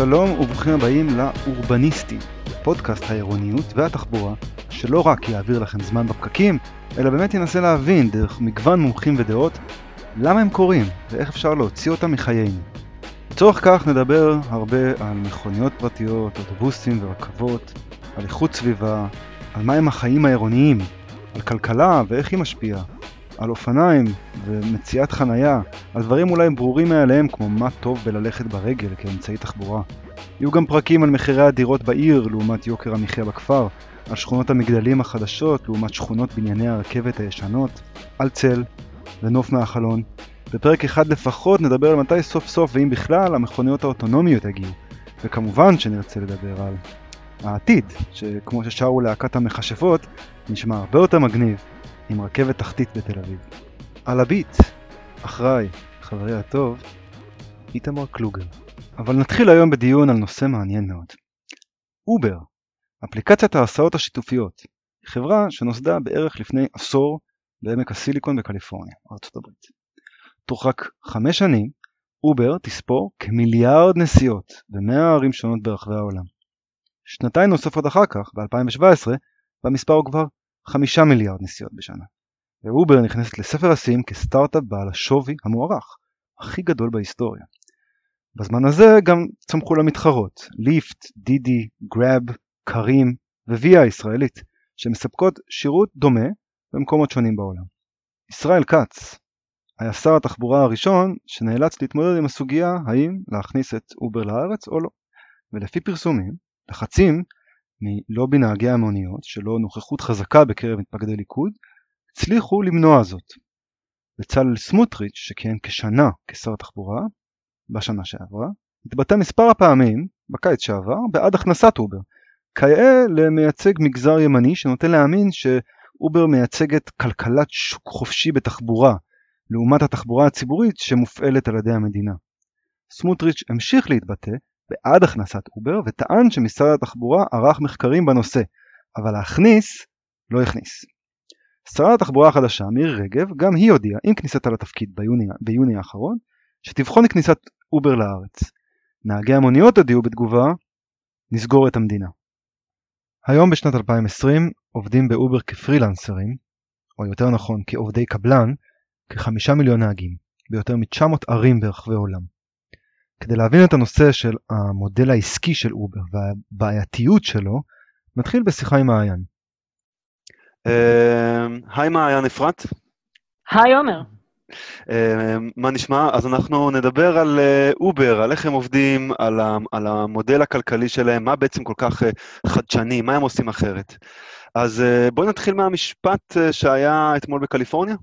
שלום וברוכים הבאים לאורבניסטים, פודקאסט העירוניות והתחבורה, שלא רק יעביר לכם זמן בפקקים, אלא באמת ינסה להבין דרך מגוון מומחים ודעות למה הם קורים ואיך אפשר להוציא אותם מחיינו. לצורך כך נדבר הרבה על מכוניות פרטיות, אוטובוסים ורכבות, על איכות סביבה, על מהם החיים העירוניים, על כלכלה ואיך היא משפיעה, על אופניים ומציאת חנייה, על דברים אולי ברורים מאליהם כמו מה טוב בללכת ברגל כאמצעי תחבורה. יהיו גם פרקים על מחירי הדירות בעיר לעומת יוקר המחיה בכפר, על שכונות המגדלים החדשות לעומת שכונות בנייני הרכבת הישנות, על צל ונוף מהחלון. בפרק אחד לפחות נדבר על מתי סוף סוף ואם בכלל המכוניות האוטונומיות יגיעו, וכמובן שנרצה לדבר על העתיד, שכמו ששרו להקת המכשפות, נשמע הרבה יותר מגניב עם רכבת תחתית בתל אביב. על הביט, אחראי, חברי הטוב, איתמר קלוגר. אבל נתחיל היום בדיון על נושא מעניין מאוד. אובר, אפליקציית ההסעות השיתופיות, היא חברה שנוסדה בערך לפני עשור בעמק הסיליקון בקליפורניה, ארצות הברית. תוך רק חמש שנים, אובר תספור כמיליארד נסיעות במאה ערים שונות ברחבי העולם. שנתיים נוספות אחר כך, ב-2017, המספר הוא כבר חמישה מיליארד נסיעות בשנה. ואובר נכנסת לספר השיאים כסטארט-אפ בעל השווי המוערך, הכי גדול בהיסטוריה. בזמן הזה גם צמחו לה מתחרות, ליפט, דידי, גראב, קרים וויה הישראלית, שמספקות שירות דומה במקומות שונים בעולם. ישראל כץ היה שר התחבורה הראשון שנאלץ להתמודד עם הסוגיה האם להכניס את אובר לארץ או לא. ולפי פרסומים, לחצים מלובי נהגי המוניות, שלו נוכחות חזקה בקרב מתפקדי ליכוד, הצליחו למנוע זאת. בצלאל סמוטריץ', שכיהן כשנה כשר התחבורה, בשנה שעברה, התבטא מספר פעמים, בקיץ שעבר, בעד הכנסת אובר, כיאה למייצג מגזר ימני שנוטה להאמין שאובר מייצגת כלכלת שוק חופשי בתחבורה, לעומת התחבורה הציבורית שמופעלת על ידי המדינה. סמוטריץ' המשיך להתבטא בעד הכנסת אובר וטען שמשרד התחבורה ערך מחקרים בנושא, אבל להכניס לא הכניס. שרת התחבורה החדשה מירי רגב גם היא הודיעה עם כניסתה לתפקיד ביוני, ביוני האחרון שתבחון כניסת אובר לארץ. נהגי המוניות הודיעו בתגובה נסגור את המדינה. היום בשנת 2020 עובדים באובר כפרילנסרים, או יותר נכון כעובדי קבלן, כחמישה מיליון נהגים, ביותר מ-900 ערים ברחבי עולם. כדי להבין את הנושא של המודל העסקי של אובר והבעייתיות שלו, נתחיל בשיחה עם מעיין. אמ, היי מעיין אפרת. היי עומר. אמ, מה נשמע? אז אנחנו נדבר על אה, אובר, על איך הם עובדים, על המודל הכלכלי שלהם, מה בעצם כל כך אה, חדשני, מה הם עושים אחרת. אז אה, בואי נתחיל מהמשפט שהיה אתמול בקליפורניה.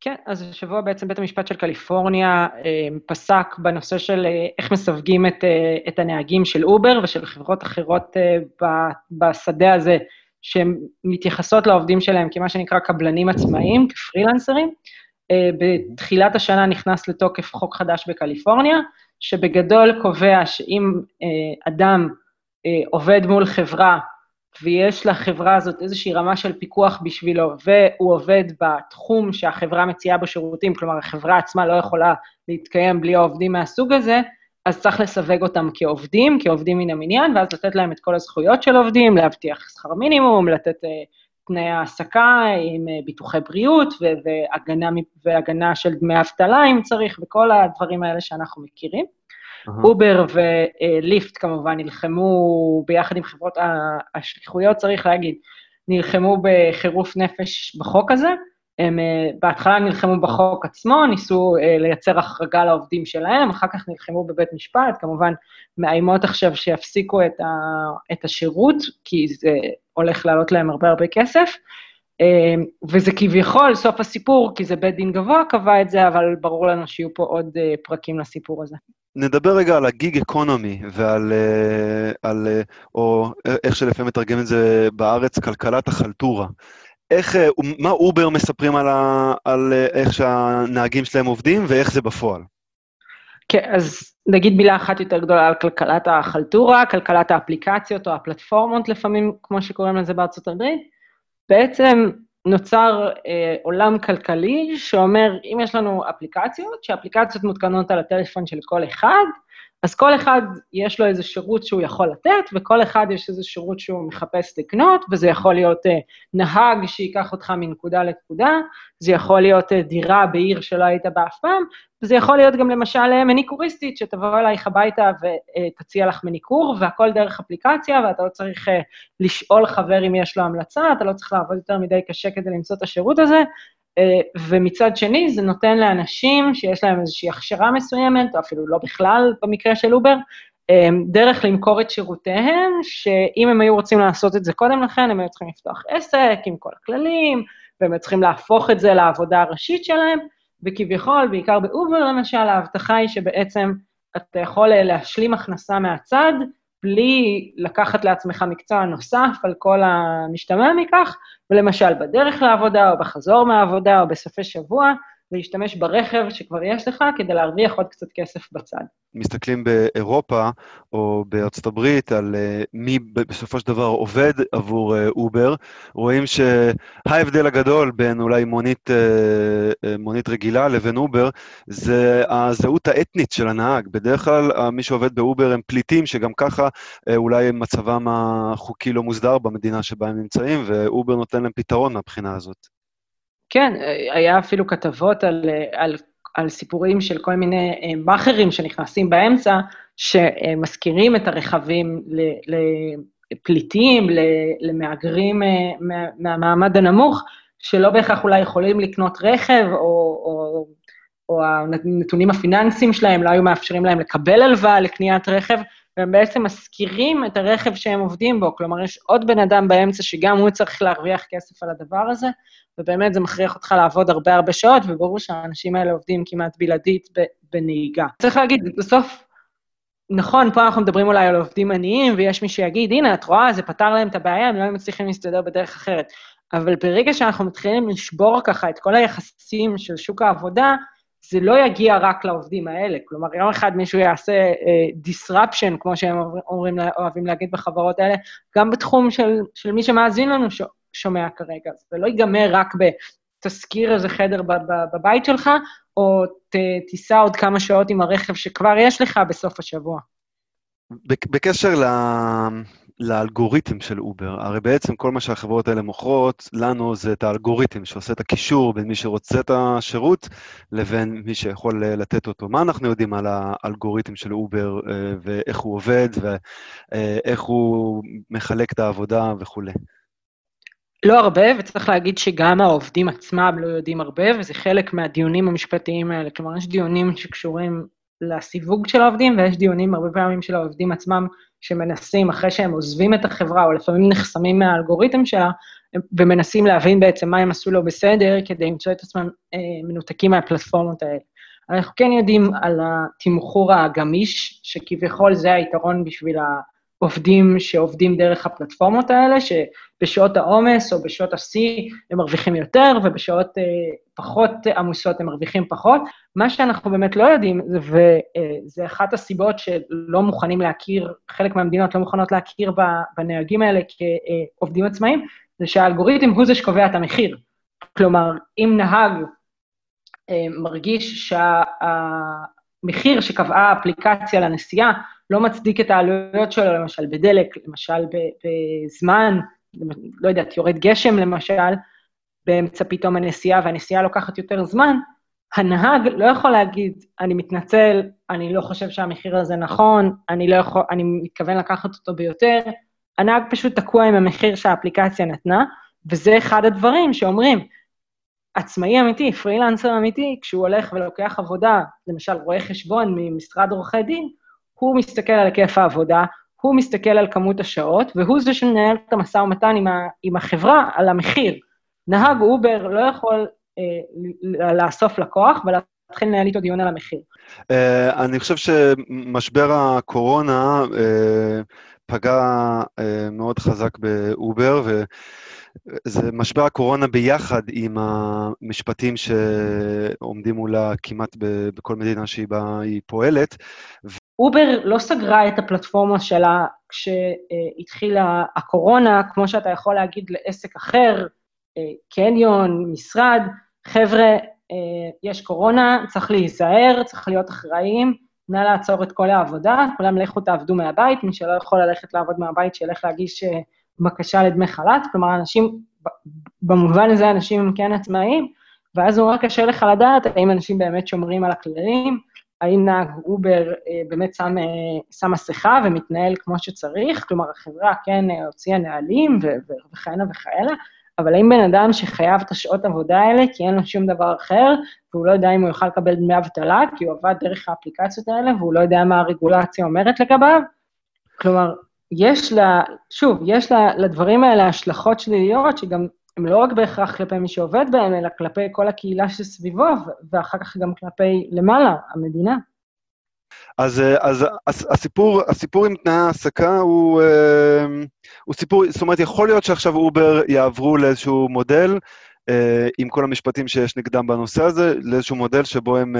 כן, אז השבוע בעצם בית המשפט של קליפורניה אה, פסק בנושא של אה, איך מסווגים את, אה, את הנהגים של אובר ושל חברות אחרות בשדה הזה, שהן מתייחסות לעובדים שלהם כמה שנקרא קבלנים עצמאיים, כפרילנסרים. בתחילת השנה נכנס לתוקף חוק חדש בקליפורניה, שבגדול קובע שאם אדם עובד מול חברה ויש לחברה הזאת איזושהי רמה של פיקוח בשבילו, והוא עובד בתחום שהחברה מציעה בו שירותים, כלומר, החברה עצמה לא יכולה להתקיים בלי העובדים מהסוג הזה, אז צריך לסווג אותם כעובדים, כעובדים מן המניין, ואז לתת להם את כל הזכויות של עובדים, להבטיח שכר מינימום, לתת uh, תנאי העסקה עם uh, ביטוחי בריאות והגנה, והגנה של דמי אבטלה, אם צריך, וכל הדברים האלה שאנחנו מכירים. אובר וליפט כמובן נלחמו ביחד עם חברות השליחויות, צריך להגיד, נלחמו בחירוף נפש בחוק הזה. הם אה, בהתחלה נלחמו בחוק עצמו, ניסו אה, לייצר החרגה לעובדים שלהם, אחר כך נלחמו בבית משפט, כמובן מאיימות עכשיו שיפסיקו את, ה, את השירות, כי זה הולך לעלות להם הרבה הרבה כסף. אה, וזה כביכול סוף הסיפור, כי זה בית דין גבוה קבע את זה, אבל ברור לנו שיהיו פה עוד פרקים לסיפור הזה. נדבר רגע על ה gig economy ועל, אה, על, אה, או איך שלפעמים מתרגם את זה בארץ, כלכלת החלטורה. איך, אה, מה אובר מספרים על, ה, על איך שהנהגים שלהם עובדים ואיך זה בפועל? כן, אז נגיד מילה אחת יותר גדולה על כלכלת החלטורה, כלכלת האפליקציות או הפלטפורמות לפעמים, כמו שקוראים לזה בארצות הברית. בעצם נוצר אה, עולם כלכלי שאומר, אם יש לנו אפליקציות, שאפליקציות מותקנות על הטלפון של כל אחד, אז כל אחד יש לו איזה שירות שהוא יכול לתת, וכל אחד יש איזה שירות שהוא מחפש לקנות, וזה יכול להיות אה, נהג שייקח אותך מנקודה לנקודה, זה יכול להיות אה, דירה בעיר שלא היית בה אף פעם, וזה יכול להיות גם למשל אה, מניקוריסטית, שתבוא אלייך הביתה ותציע לך מניקור, והכל דרך אפליקציה, ואתה לא צריך לשאול חבר אם יש לו המלצה, אתה לא צריך לעבוד יותר מדי קשה כדי למצוא את השירות הזה, ומצד שני, זה נותן לאנשים שיש להם איזושהי הכשרה מסוימת, או אפילו לא בכלל במקרה של אובר, אה, דרך למכור את שירותיהם, שאם הם היו רוצים לעשות את זה קודם לכן, הם היו צריכים לפתוח עסק עם כל הכללים, והם היו צריכים להפוך את זה לעבודה הראשית שלהם, וכביכול, בעיקר באובר למשל, ההבטחה היא שבעצם אתה יכול אה, להשלים הכנסה מהצד, בלי לקחת לעצמך מקצוע נוסף על כל המשתמע מכך, ולמשל בדרך לעבודה, או בחזור מהעבודה, או בסופי שבוע, להשתמש ברכב שכבר יש לך כדי להרוויח עוד קצת כסף בצד. מסתכלים באירופה או בארצות הברית על אה, מי בסופו של דבר עובד עבור אה, אובר, רואים שההבדל הגדול בין אולי מונית, אה, מונית רגילה לבין אובר, זה הזהות האתנית של הנהג. בדרך כלל אה, מי שעובד באובר הם פליטים, שגם ככה אה, אולי מצבם החוקי לא מוסדר במדינה שבה הם נמצאים, ואובר נותן להם פתרון מהבחינה הזאת. כן, היה אפילו כתבות על, על, על סיפורים של כל מיני אה, מאכערים שנכנסים באמצע, שמזכירים את הרכבים לפליטים, למהגרים אה, מהמעמד הנמוך, שלא בהכרח אולי יכולים לקנות רכב, או, או, או הנתונים הפיננסיים שלהם לא היו מאפשרים להם לקבל הלוואה לקניית רכב, והם בעצם משכירים את הרכב שהם עובדים בו, כלומר, יש עוד בן אדם באמצע שגם הוא צריך להרוויח כסף על הדבר הזה, ובאמת זה מכריח אותך לעבוד הרבה הרבה שעות, וברור שהאנשים האלה עובדים כמעט בלעדית בנהיגה. צריך להגיד, בסוף, נכון, פה אנחנו מדברים אולי על עובדים עניים, ויש מי שיגיד, הנה, את רואה, זה פתר להם את הבעיה, הם לא מצליחים להסתדר בדרך אחרת. אבל ברגע שאנחנו מתחילים לשבור ככה את כל היחסים של שוק העבודה, זה לא יגיע רק לעובדים האלה. כלומר, יום אחד מישהו יעשה uh, disruption, כמו שהם אומרים, אוהבים להגיד בחברות האלה, גם בתחום של, של מי שמאזין לנו ש, שומע כרגע. זה לא ייגמר רק בתשכיר איזה חדר בבית שלך, או ת, תיסע עוד כמה שעות עם הרכב שכבר יש לך בסוף השבוע. בקשר ל... לאלגוריתם של אובר. הרי בעצם כל מה שהחברות האלה מוכרות לנו זה את האלגוריתם שעושה את הקישור בין מי שרוצה את השירות לבין מי שיכול אה, לתת אותו. מה אנחנו יודעים על האלגוריתם של אובר אה, ואיך הוא עובד ואיך הוא מחלק את העבודה וכולי? לא הרבה, וצריך להגיד שגם העובדים עצמם לא יודעים הרבה, וזה חלק מהדיונים המשפטיים האלה. כלומר, יש דיונים שקשורים לסיווג של העובדים, ויש דיונים הרבה פעמים של העובדים עצמם שמנסים, אחרי שהם עוזבים את החברה, או לפעמים נחסמים מהאלגוריתם שלה, ומנסים להבין בעצם מה הם עשו לא בסדר, כדי למצוא את עצמם אה, מנותקים מהפלטפורמות האלה. אנחנו כן יודעים על התמחור הגמיש, שכביכול זה היתרון בשביל העובדים שעובדים דרך הפלטפורמות האלה, שבשעות העומס או בשעות השיא הם מרוויחים יותר, ובשעות אה, פחות עמוסות הם מרוויחים פחות. מה שאנחנו באמת לא יודעים, וזה אה, אחת הסיבות שלא מוכנים להכיר, חלק מהמדינות לא מוכנות להכיר בנהגים האלה כעובדים עצמאיים, זה שהאלגוריתם הוא זה שקובע את המחיר. כלומר, אם נהג אה, מרגיש שהמחיר שקבעה האפליקציה לנסיעה לא מצדיק את העלויות שלו, למשל בדלק, למשל בזמן, לא יודעת, יורד גשם למשל, באמצע פתאום הנסיעה, והנסיעה לוקחת יותר זמן, הנהג לא יכול להגיד, אני מתנצל, אני לא חושב שהמחיר הזה נכון, אני לא יכול, אני מתכוון לקחת אותו ביותר, הנהג פשוט תקוע עם המחיר שהאפליקציה נתנה, וזה אחד הדברים שאומרים, עצמאי אמיתי, פרילנסר אמיתי, כשהוא הולך ולוקח עבודה, למשל רואה חשבון ממשרד עורכי דין, הוא מסתכל על היקף העבודה, הוא מסתכל על כמות השעות, והוא זה שמנהל את המשא ומתן עם, ה, עם החברה על המחיר. נהג אובר לא יכול אה, לאסוף לקוח ולהתחיל לנהל איתו דיון על המחיר. אה, אני חושב שמשבר הקורונה אה, פגע אה, מאוד חזק באובר, וזה משבר הקורונה ביחד עם המשפטים שעומדים מולה כמעט בכל מדינה שהיא היא פועלת. אובר לא סגרה את הפלטפורמה שלה כשהתחילה הקורונה, כמו שאתה יכול להגיד לעסק אחר, קניון, משרד, חבר'ה, יש קורונה, צריך להיזהר, צריך להיות אחראים, נא לעצור את כל העבודה, כולם לכו תעבדו מהבית, מי שלא יכול ללכת לעבוד מהבית, שילך להגיש אה, בקשה לדמי חל"ת, כלומר, אנשים, במובן הזה אנשים הם כן עצמאיים, ואז נורא קשה לך לדעת האם אנשים באמת שומרים על הכללים, האם נהג אובר אה, באמת אה, שם מסכה ומתנהל כמו שצריך, כלומר, החברה כן אה, הוציאה נהלים וכהנה וכאלה, אבל האם בן אדם שחייב את השעות עבודה האלה, כי אין לו שום דבר אחר, והוא לא יודע אם הוא יוכל לקבל דמי אבטלה, כי הוא עבד דרך האפליקציות האלה, והוא לא יודע מה הרגולציה אומרת לגביו? כלומר, יש לה, שוב, יש לה, לדברים האלה השלכות שליליות, שגם הם לא רק בהכרח כלפי מי שעובד בהם, אלא כלפי כל הקהילה שסביבו, ואחר כך גם כלפי למעלה, המדינה. אז, אה, אז הסיפור, הסיפור עם תנאי ההעסקה הוא, אה, הוא סיפור, זאת אומרת, יכול להיות שעכשיו אובר יעברו לאיזשהו מודל, אה, עם כל המשפטים שיש נגדם בנושא הזה, לאיזשהו מודל שבו הם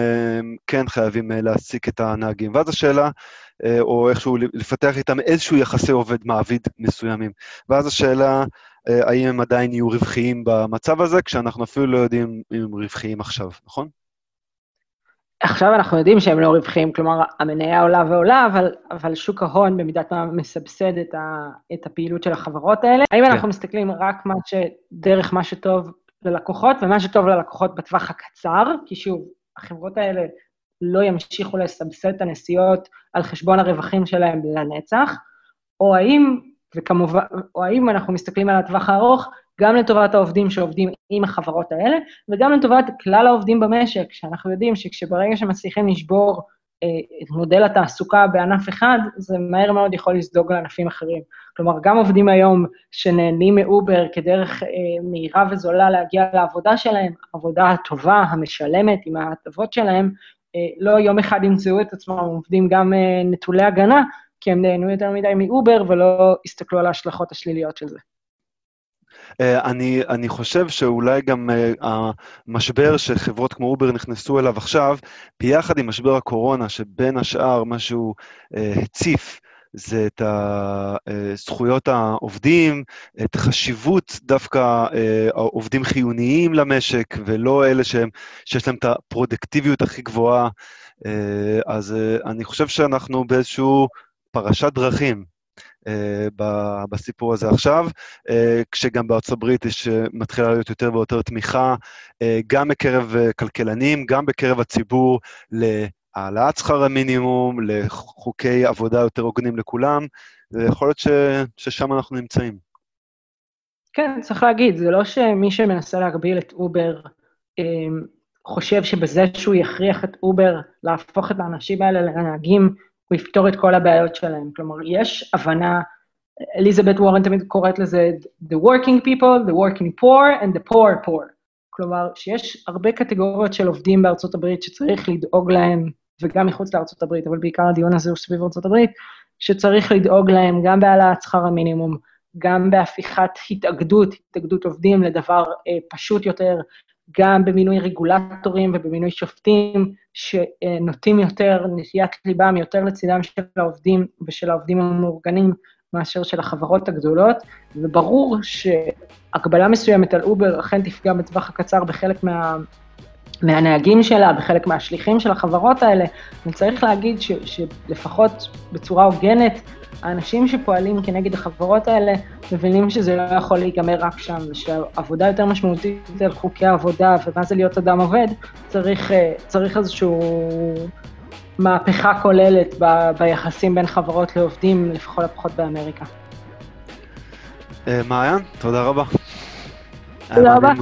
כן חייבים להעסיק את הנהגים. ואז השאלה, או איכשהו לפתח איתם איזשהו יחסי עובד-מעביד מסוימים. ואז השאלה, האם הם עדיין יהיו רווחיים במצב הזה, כשאנחנו אפילו לא יודעים אם הם רווחיים עכשיו, נכון? עכשיו אנחנו יודעים שהם לא רווחיים, כלומר, המניה עולה ועולה, אבל, אבל שוק ההון במידת מה מסבסד את, ה, את הפעילות של החברות האלה. האם כן. אנחנו מסתכלים רק מה ש, דרך מה שטוב ללקוחות, ומה שטוב ללקוחות בטווח הקצר, כי שוב, החברות האלה לא ימשיכו לסבסד את הנסיעות על חשבון הרווחים שלהם לנצח, או האם, וכמובן, או האם אנחנו מסתכלים על הטווח הארוך, גם לטובת העובדים שעובדים עם החברות האלה, וגם לטובת כלל העובדים במשק, שאנחנו יודעים שכשברגע שמצליחים לשבור אה, את מודל התעסוקה בענף אחד, זה מהר מאוד יכול לזדוג לענפים אחרים. כלומר, גם עובדים היום שנהנים מאובר כדרך אה, מהירה וזולה להגיע לעבודה שלהם, עבודה הטובה, המשלמת, עם ההטבות שלהם, אה, לא יום אחד ימצאו את עצמם עובדים גם אה, נטולי הגנה, כי הם נהנו יותר מדי מאובר ולא הסתכלו על ההשלכות השליליות של זה. אה, אני, אני חושב שאולי גם אה, המשבר שחברות כמו אובר נכנסו אליו עכשיו, ביחד עם משבר הקורונה, שבין השאר מה שהוא אה, הציף, זה את זכויות העובדים, את חשיבות דווקא העובדים חיוניים למשק, ולא אלה שהם, שיש להם את הפרודקטיביות הכי גבוהה. אז אני חושב שאנחנו באיזשהו פרשת דרכים. אה, בסיפור הזה עכשיו, אה, כשגם בארצות הברית יש, אה, מתחילה להיות יותר ויותר תמיכה, גם בקרב כלכלנים, גם בקרב הציבור, להעלאת שכר המינימום, לחוקי עבודה יותר הוגנים לכולם, ויכול להיות ש, ששם אנחנו נמצאים. כן, צריך להגיד, זה לא שמי שמנסה להגביל את אובר חושב שבזה שהוא יכריח את אובר להפוך את האנשים האלה לנהגים הוא יפתור את כל הבעיות שלהם. כלומר, יש הבנה, אליזבת וורן תמיד קוראת לזה the working people, the working poor and the poor poor. כלומר, שיש הרבה קטגוריות של עובדים בארצות הברית שצריך לדאוג להם, וגם מחוץ לארצות הברית, אבל בעיקר הדיון הזה הוא סביב ארצות הברית, שצריך לדאוג להם גם בהעלאת שכר המינימום, גם בהפיכת התאגדות, התאגדות עובדים לדבר אה, פשוט יותר, גם במינוי רגולטורים ובמינוי שופטים שנוטים יותר, נטיית ליבם יותר לצידם של העובדים ושל העובדים המאורגנים מאשר של החברות הגדולות, וברור שהגבלה מסוימת על אובר אכן תפגע בטווח הקצר בחלק מה... מהנהגים שלה, בחלק מהשליחים של החברות האלה, וצריך להגיד ש, שלפחות בצורה הוגנת, האנשים שפועלים כנגד החברות האלה מבינים שזה לא יכול להיגמר רק שם, ושעבודה יותר משמעותית על חוקי העבודה ומה זה להיות אדם עובד, צריך, אה, צריך איזושהי מהפכה כוללת ב, ביחסים בין חברות לעובדים, לפחות הפחות באמריקה. אה, מעיין, תודה רבה. תודה רבה.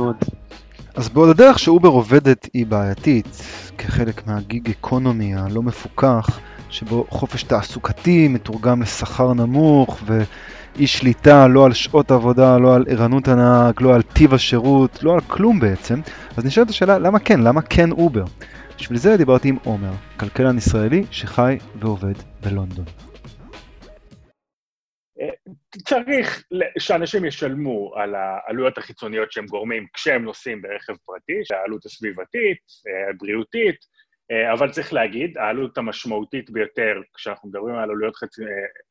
אז בעוד הדרך שאובר עובדת היא בעייתית, כחלק מהגיג אקונומי הלא מפוקח, שבו חופש תעסוקתי מתורגם לשכר נמוך ואי שליטה לא על שעות עבודה, לא על ערנות הנהג, לא על טיב השירות, לא על כלום בעצם, אז נשאלת השאלה למה כן, למה כן אובר? בשביל זה דיברתי עם עומר, כלכלן ישראלי שחי ועובד בלונדון. צריך שאנשים ישלמו על העלויות החיצוניות שהם גורמים כשהם נוסעים ברכב פרטי, שהעלות הסביבתית, הבריאותית, אבל צריך להגיד, העלות המשמעותית ביותר כשאנחנו מדברים על עלויות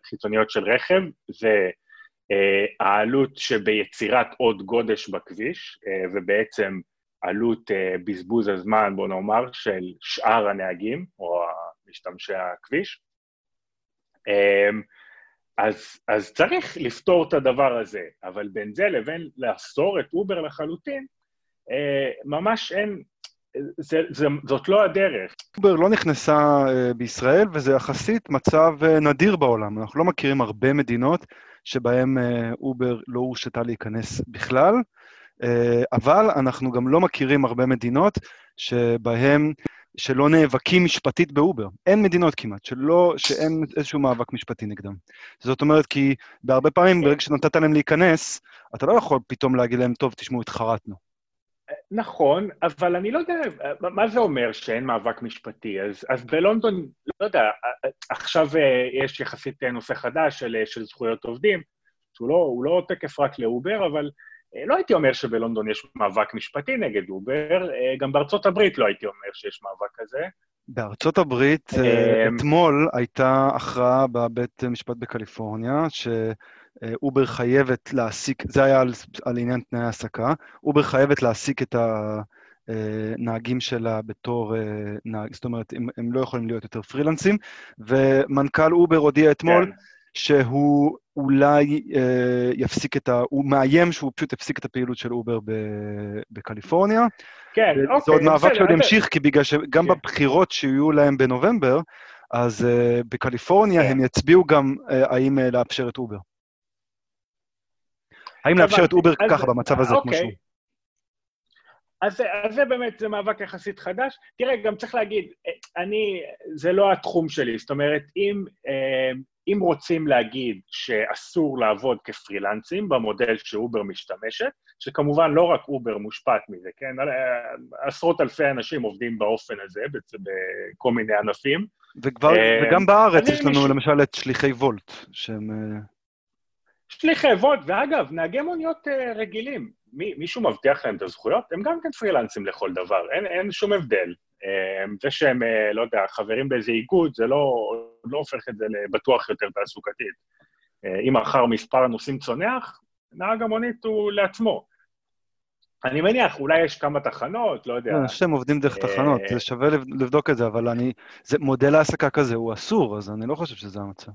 חיצוניות של רכב, זה אה, העלות שביצירת עוד גודש בכביש, אה, ובעצם עלות בזבוז הזמן, בוא נאמר, של שאר הנהגים, או משתמשי הכביש. אז, אז צריך לפתור את הדבר הזה, אבל בין זה לבין לאסור את אובר לחלוטין, אה, ממש אין, זה, זה, זאת לא הדרך. אובר לא נכנסה אה, בישראל, וזה יחסית מצב אה, נדיר בעולם. אנחנו לא מכירים הרבה מדינות שבהן אובר לא הורשתה להיכנס בכלל, אבל אנחנו גם לא מכירים הרבה מדינות שבהן שלא נאבקים משפטית באובר. אין מדינות כמעט, שלא, שאין איזשהו מאבק משפטי נגדם. זאת אומרת, כי בהרבה פעמים, ברגע שנתת להם להיכנס, אתה לא יכול פתאום להגיד להם, טוב, תשמעו, התחרטנו. נכון, אבל אני לא יודע, מה זה אומר שאין מאבק משפטי? אז, אז בלונדון, לא יודע, עכשיו אה, יש יחסית נושא חדש של, של זכויות עובדים, שהוא לא, לא תקף רק לאובר, אבל אה, לא הייתי אומר שבלונדון יש מאבק משפטי נגד אובר, אה, גם בארצות הברית לא הייתי אומר שיש מאבק כזה. בארצות הברית, אה, אתמול הייתה הכרעה בבית משפט בקליפורניה, שאובר חייבת להעסיק, זה היה על, על עניין תנאי העסקה, אובר חייבת להעסיק את הנהגים שלה בתור נהג, זאת אומרת, הם, הם לא יכולים להיות יותר פרילנסים, ומנכ"ל אובר הודיע אתמול, כן. שהוא אולי אה, יפסיק את ה... הוא מאיים שהוא פשוט יפסיק את הפעילות של אובר בקליפורניה. כן, אוקיי. זה עוד מאבק שעוד ימשיך, כי בגלל שגם כן. בבחירות שיהיו להם בנובמבר, אז אה, בקליפורניה כן. הם יצביעו גם אה, האם אה, לאפשר את אובר. האם לאפשר את אובר ככה, במצב הזה, כמו אוקיי. שהוא. אז, אז זה באמת, זה מאבק יחסית חדש. תראה, גם צריך להגיד, אני, זה לא התחום שלי, זאת אומרת, אם, אה, אם רוצים להגיד שאסור לעבוד כפרילנסים במודל שאובר משתמשת, שכמובן לא רק אובר מושפעת מזה, כן? עשרות אלפי אנשים עובדים באופן הזה בכל מיני ענפים. וכבר, אה, וגם בארץ יש לנו מישהו... למשל את שליחי וולט, שהם... אה, שליחי וולט, ואגב, נהגי מוניות אה, רגילים, מי, מישהו מבטיח להם את הזכויות? הם גם כן פרילנסים לכל דבר, אין, אין שום הבדל. זה שהם, לא יודע, חברים באיזה איגוד, זה לא, לא הופך את זה לבטוח יותר תעסוקתית. אה, אם מחר מספר הנוסעים צונח, נהג המונית הוא לעצמו. אני מניח, אולי יש כמה תחנות, לא יודע. אני חושב שהם עובדים דרך אה, תחנות, זה שווה לבדוק את זה, אבל אני... זה, מודל העסקה כזה הוא אסור, אז אני לא חושב שזה המצב.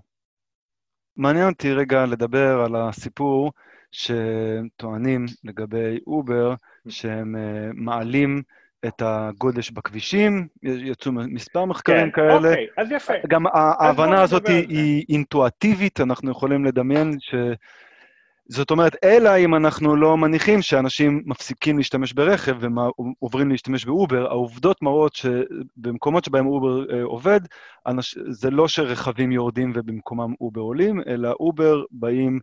מעניין אותי רגע לדבר על הסיפור שטוענים לגבי אובר, שהם uh, מעלים את הגודש בכבישים, יצאו מספר מחקרים כן, כאלה. אוקיי, אז יפה. גם ההבנה הזאת היא אינטואטיבית, אנחנו יכולים לדמיין ש... זאת אומרת, אלא אם אנחנו לא מניחים שאנשים מפסיקים להשתמש ברכב ועוברים להשתמש באובר, העובדות מראות שבמקומות שבהם אובר אה, עובד, אנש... זה לא שרכבים יורדים ובמקומם אובר עולים, אלא אובר באים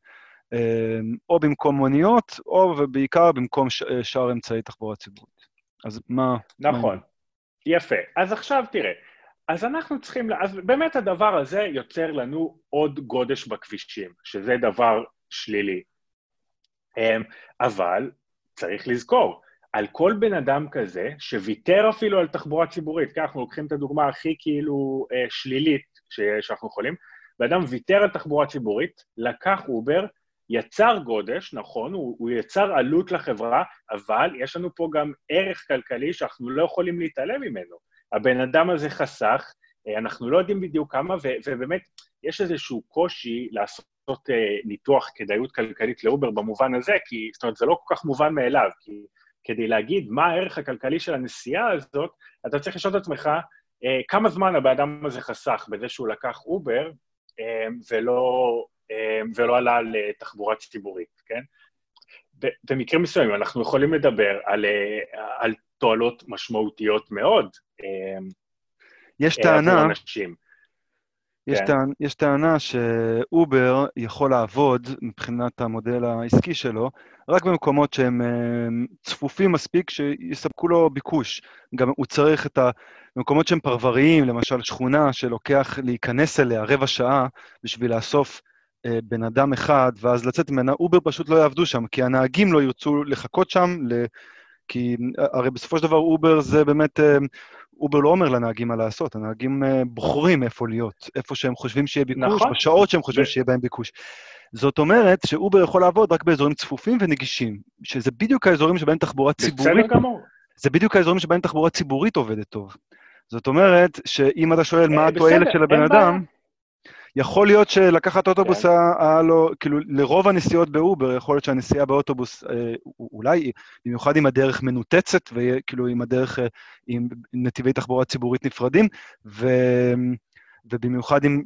אה, או במקום מוניות, או ובעיקר במקום ש... אה, שאר אמצעי תחבורה ציבורית. אז מה... נכון. מה... יפה. אז עכשיו תראה, אז אנחנו צריכים, אז באמת הדבר הזה יוצר לנו עוד גודש בכבישים, שזה דבר שלילי. אמ, אבל צריך לזכור, על כל בן אדם כזה שוויתר אפילו על תחבורה ציבורית, כי אנחנו לוקחים את הדוגמה הכי כאילו אה, שלילית שאנחנו יכולים, בן אדם ויתר על תחבורה ציבורית, לקח אובר, יצר גודש, נכון, הוא, הוא יצר עלות לחברה, אבל יש לנו פה גם ערך כלכלי שאנחנו לא יכולים להתעלם ממנו. הבן אדם הזה חסך, אה, אנחנו לא יודעים בדיוק כמה, ו, ובאמת, יש איזשהו קושי לעשות אה, ניתוח כדאיות כלכלית לאובר במובן הזה, כי זאת אומרת, זה לא כל כך מובן מאליו, כי כדי להגיד מה הערך הכלכלי של הנסיעה הזאת, אתה צריך לשאול את עצמך, אה, כמה זמן הבן אדם הזה חסך בזה שהוא לקח אובר, ולא אמ, ולא עלה על אה, ציבורית, כן? במקרים מסוימים אנחנו יכולים לדבר על, אה, על תועלות משמעותיות מאוד. אמ, יש אה, טענה, יש, כן. טענה, יש טענה שאובר יכול לעבוד מבחינת המודל העסקי שלו רק במקומות שהם צפופים מספיק שיספקו לו ביקוש. גם הוא צריך את ה... במקומות שהם פרבריים, למשל שכונה שלוקח להיכנס אליה רבע שעה בשביל לאסוף אה, בן אדם אחד, ואז לצאת ממנה, אובר פשוט לא יעבדו שם, כי הנהגים לא ירצו לחכות שם, ל... כי אה, הרי בסופו של דבר אובר זה באמת, אה, אובר לא אומר לנהגים מה לעשות, הנהגים בוחרים איפה להיות, איפה שהם חושבים שיהיה ביקוש, נכון. בשעות שהם חושבים. שיהיה בהם ביקוש. זאת אומרת שאובר יכול לעבוד רק באזורים צפופים ונגישים, שזה בדיוק האזורים שבהם תחבורה ציבורית... זה בדיוק האזורים שבהם תחבורה ציבורית עובדת טוב. זאת אומרת, שאם אתה שואל מה אה, התועלת בסדר, של הבן. אדם, יכול להיות שלקחת אוטובוס כן. היה לו, כאילו, לרוב הנסיעות באובר, יכול להיות שהנסיעה באוטובוס, אה, אולי, במיוחד אם הדרך מנותצת, וכאילו אם הדרך אה, עם נתיבי תחבורה ציבורית נפרדים, ו... ובמיוחד אם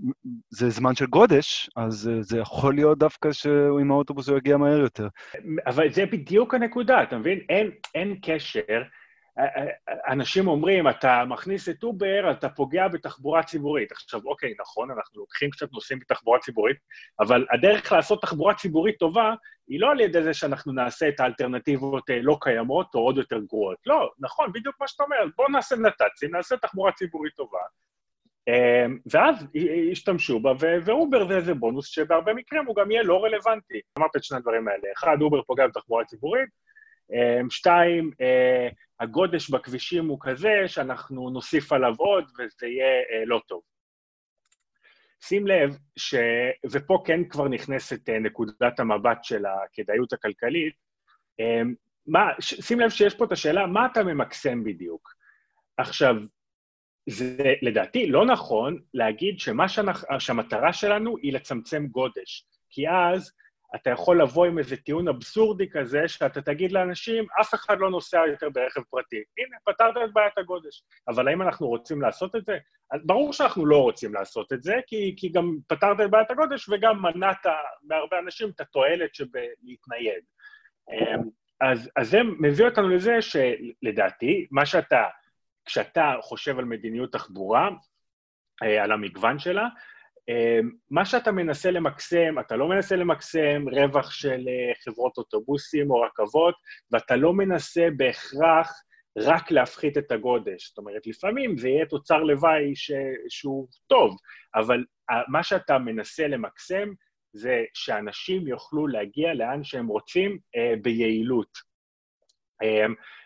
זה זמן של גודש, אז אה, זה יכול להיות דווקא שעם האוטובוס הוא יגיע מהר יותר. אבל זה בדיוק הנקודה, אתה מבין? אין, אין קשר. אנשים אומרים, אתה מכניס את אובר, אתה פוגע בתחבורה ציבורית. עכשיו, אוקיי, נכון, אנחנו לוקחים קצת נוסעים בתחבורה ציבורית, אבל הדרך לעשות תחבורה ציבורית טובה היא לא על ידי זה שאנחנו נעשה את האלטרנטיבות אה, לא קיימות או עוד יותר גרועות. לא, נכון, בדיוק מה שאתה אומר, בואו נעשה נת"צים, נעשה תחבורה ציבורית טובה. אה, ואז י- ישתמשו בה, ואובר זה איזה בונוס שבהרבה מקרים הוא גם יהיה לא רלוונטי. אמרת את שני הדברים האלה. אחד, אובר פוגע בתחבורה ציבורית, אה, שתיים, אה, הגודש בכבישים הוא כזה שאנחנו נוסיף עליו עוד וזה יהיה אה, לא טוב. שים לב ש... ופה כן כבר נכנסת אה, נקודת המבט של הכדאיות הכלכלית, אה, מה, ש... שים לב שיש פה את השאלה, מה אתה ממקסם בדיוק? עכשיו, זה לדעתי לא נכון להגיד שמה שאנחנו, שהמטרה שלנו היא לצמצם גודש, כי אז אתה יכול לבוא עם איזה טיעון אבסורדי כזה, שאתה תגיד לאנשים, אף אחד לא נוסע יותר ברכב פרטי. הנה, פתרת את בעיית הגודש. אבל האם אנחנו רוצים לעשות את זה? ברור שאנחנו לא רוצים לעשות את זה, כי, כי גם פתרת את בעיית הגודש וגם מנעת מהרבה אנשים את התועלת שבלהתנייד. אמ, אז, אז זה מביא אותנו לזה שלדעתי, מה שאתה, כשאתה חושב על מדיניות תחבורה, אה, על המגוון שלה, מה שאתה מנסה למקסם, אתה לא מנסה למקסם רווח של אה, חברות אוטובוסים או רכבות, ואתה לא מנסה בהכרח רק להפחית את הגודש. זאת אומרת, לפעמים זה יהיה תוצר לוואי ש... שהוא טוב, אבל ה- מה שאתה מנסה למקסם זה שאנשים יוכלו להגיע לאן שהם רוצים אה, ביעילות. אה,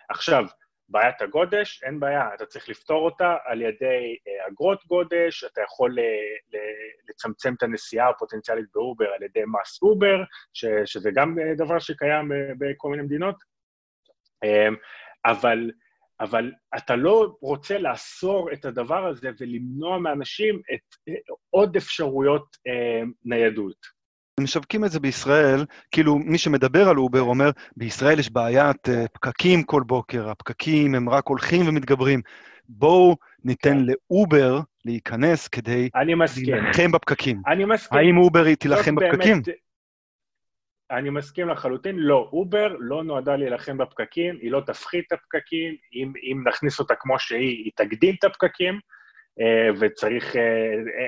עכשיו, בעיית הגודש, אין בעיה, אתה צריך לפתור אותה על ידי אה, אגרות גודש, אתה יכול אה, לצמצם את הנסיעה הפוטנציאלית באובר על ידי מס אובר, שזה גם אה, דבר שקיים בכל מיני מדינות, אה, אבל, אבל אתה לא רוצה לאסור את הדבר הזה ולמנוע מאנשים את עוד אפשרויות ניידות. משווקים את זה בישראל, כאילו מי שמדבר על אובר אומר, בישראל יש בעיית אה, פקקים כל בוקר, הפקקים הם רק הולכים ומתגברים. בואו ניתן כן. לאובר להיכנס כדי. להילחם בפקקים. אני מסכים. האם אובר היא תילחם בפקקים? אני מסכים לחלוטין, לא, אובר לא נועדה להילחם בפקקים, היא לא תפחית את הפקקים, אם, אם נכניס אותה כמו שהיא, היא תגדיל את הפקקים, אה, וצריך, אה,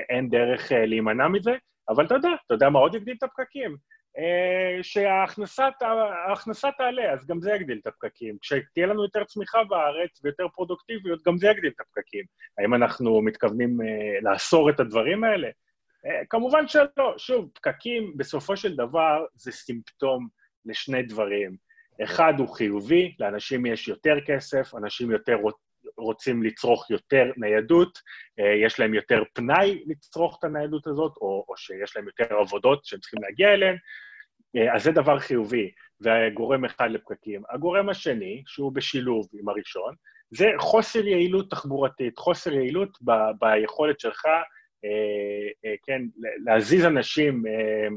אין דרך להימנע מזה, אבל אתה יודע, אתה יודע מה עוד יגדיל את הפקקים? אה, שההכנסה תעלה, אז גם זה יגדיל את הפקקים. כשתהיה לנו יותר צמיחה בארץ ויותר פרודוקטיביות, גם זה יגדיל את הפקקים. האם אנחנו מתכוונים אה, לאסור את הדברים האלה? אה, כמובן שלא. שוב, פקקים בסופו של דבר זה סימפטום לשני דברים. אחד הוא חיובי, לאנשים יש יותר כסף, אנשים יותר רוצים לצרוך יותר ניידות, אה, יש להם יותר פנאי לצרוך את הניידות הזאת, או, או שיש להם יותר עבודות שהם צריכים להגיע אליהן, אה, אז זה דבר חיובי, וגורם אחד לפקקים. הגורם השני, שהוא בשילוב עם הראשון, זה חוסר יעילות תחבורתית, חוסר יעילות ב, ביכולת שלך, אה, אה, כן, להזיז אנשים, אה,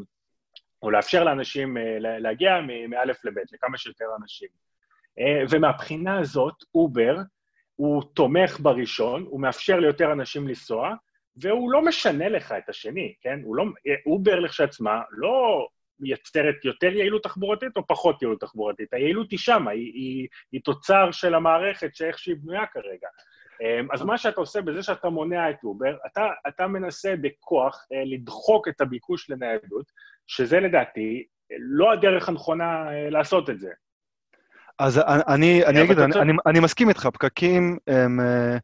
או לאפשר לאנשים אה, לה- להגיע מ- מאלף לבית, לכמה שיותר אנשים. אה, ומהבחינה הזאת, אובר, הוא תומך בראשון, הוא מאפשר ליותר אנשים לנסוע, והוא לא משנה לך את השני, כן? הוא לא... אובר לכשעצמה לא מייצרת יותר יעילות תחבורתית או פחות יעילות תחבורתית. היעילות היא שמה, היא, היא, היא תוצר של המערכת שאיך שהיא בנויה כרגע. אמ, אז מה שאתה עושה בזה שאתה מונע את אובר, אתה, אתה מנסה בכוח אה, לדחוק את הביקוש לניידות, שזה לדעתי לא הדרך הנכונה אה, לעשות את זה. אז אני, אני, אגיד, אני, אני, אני מסכים איתך, פקקים הם, אה,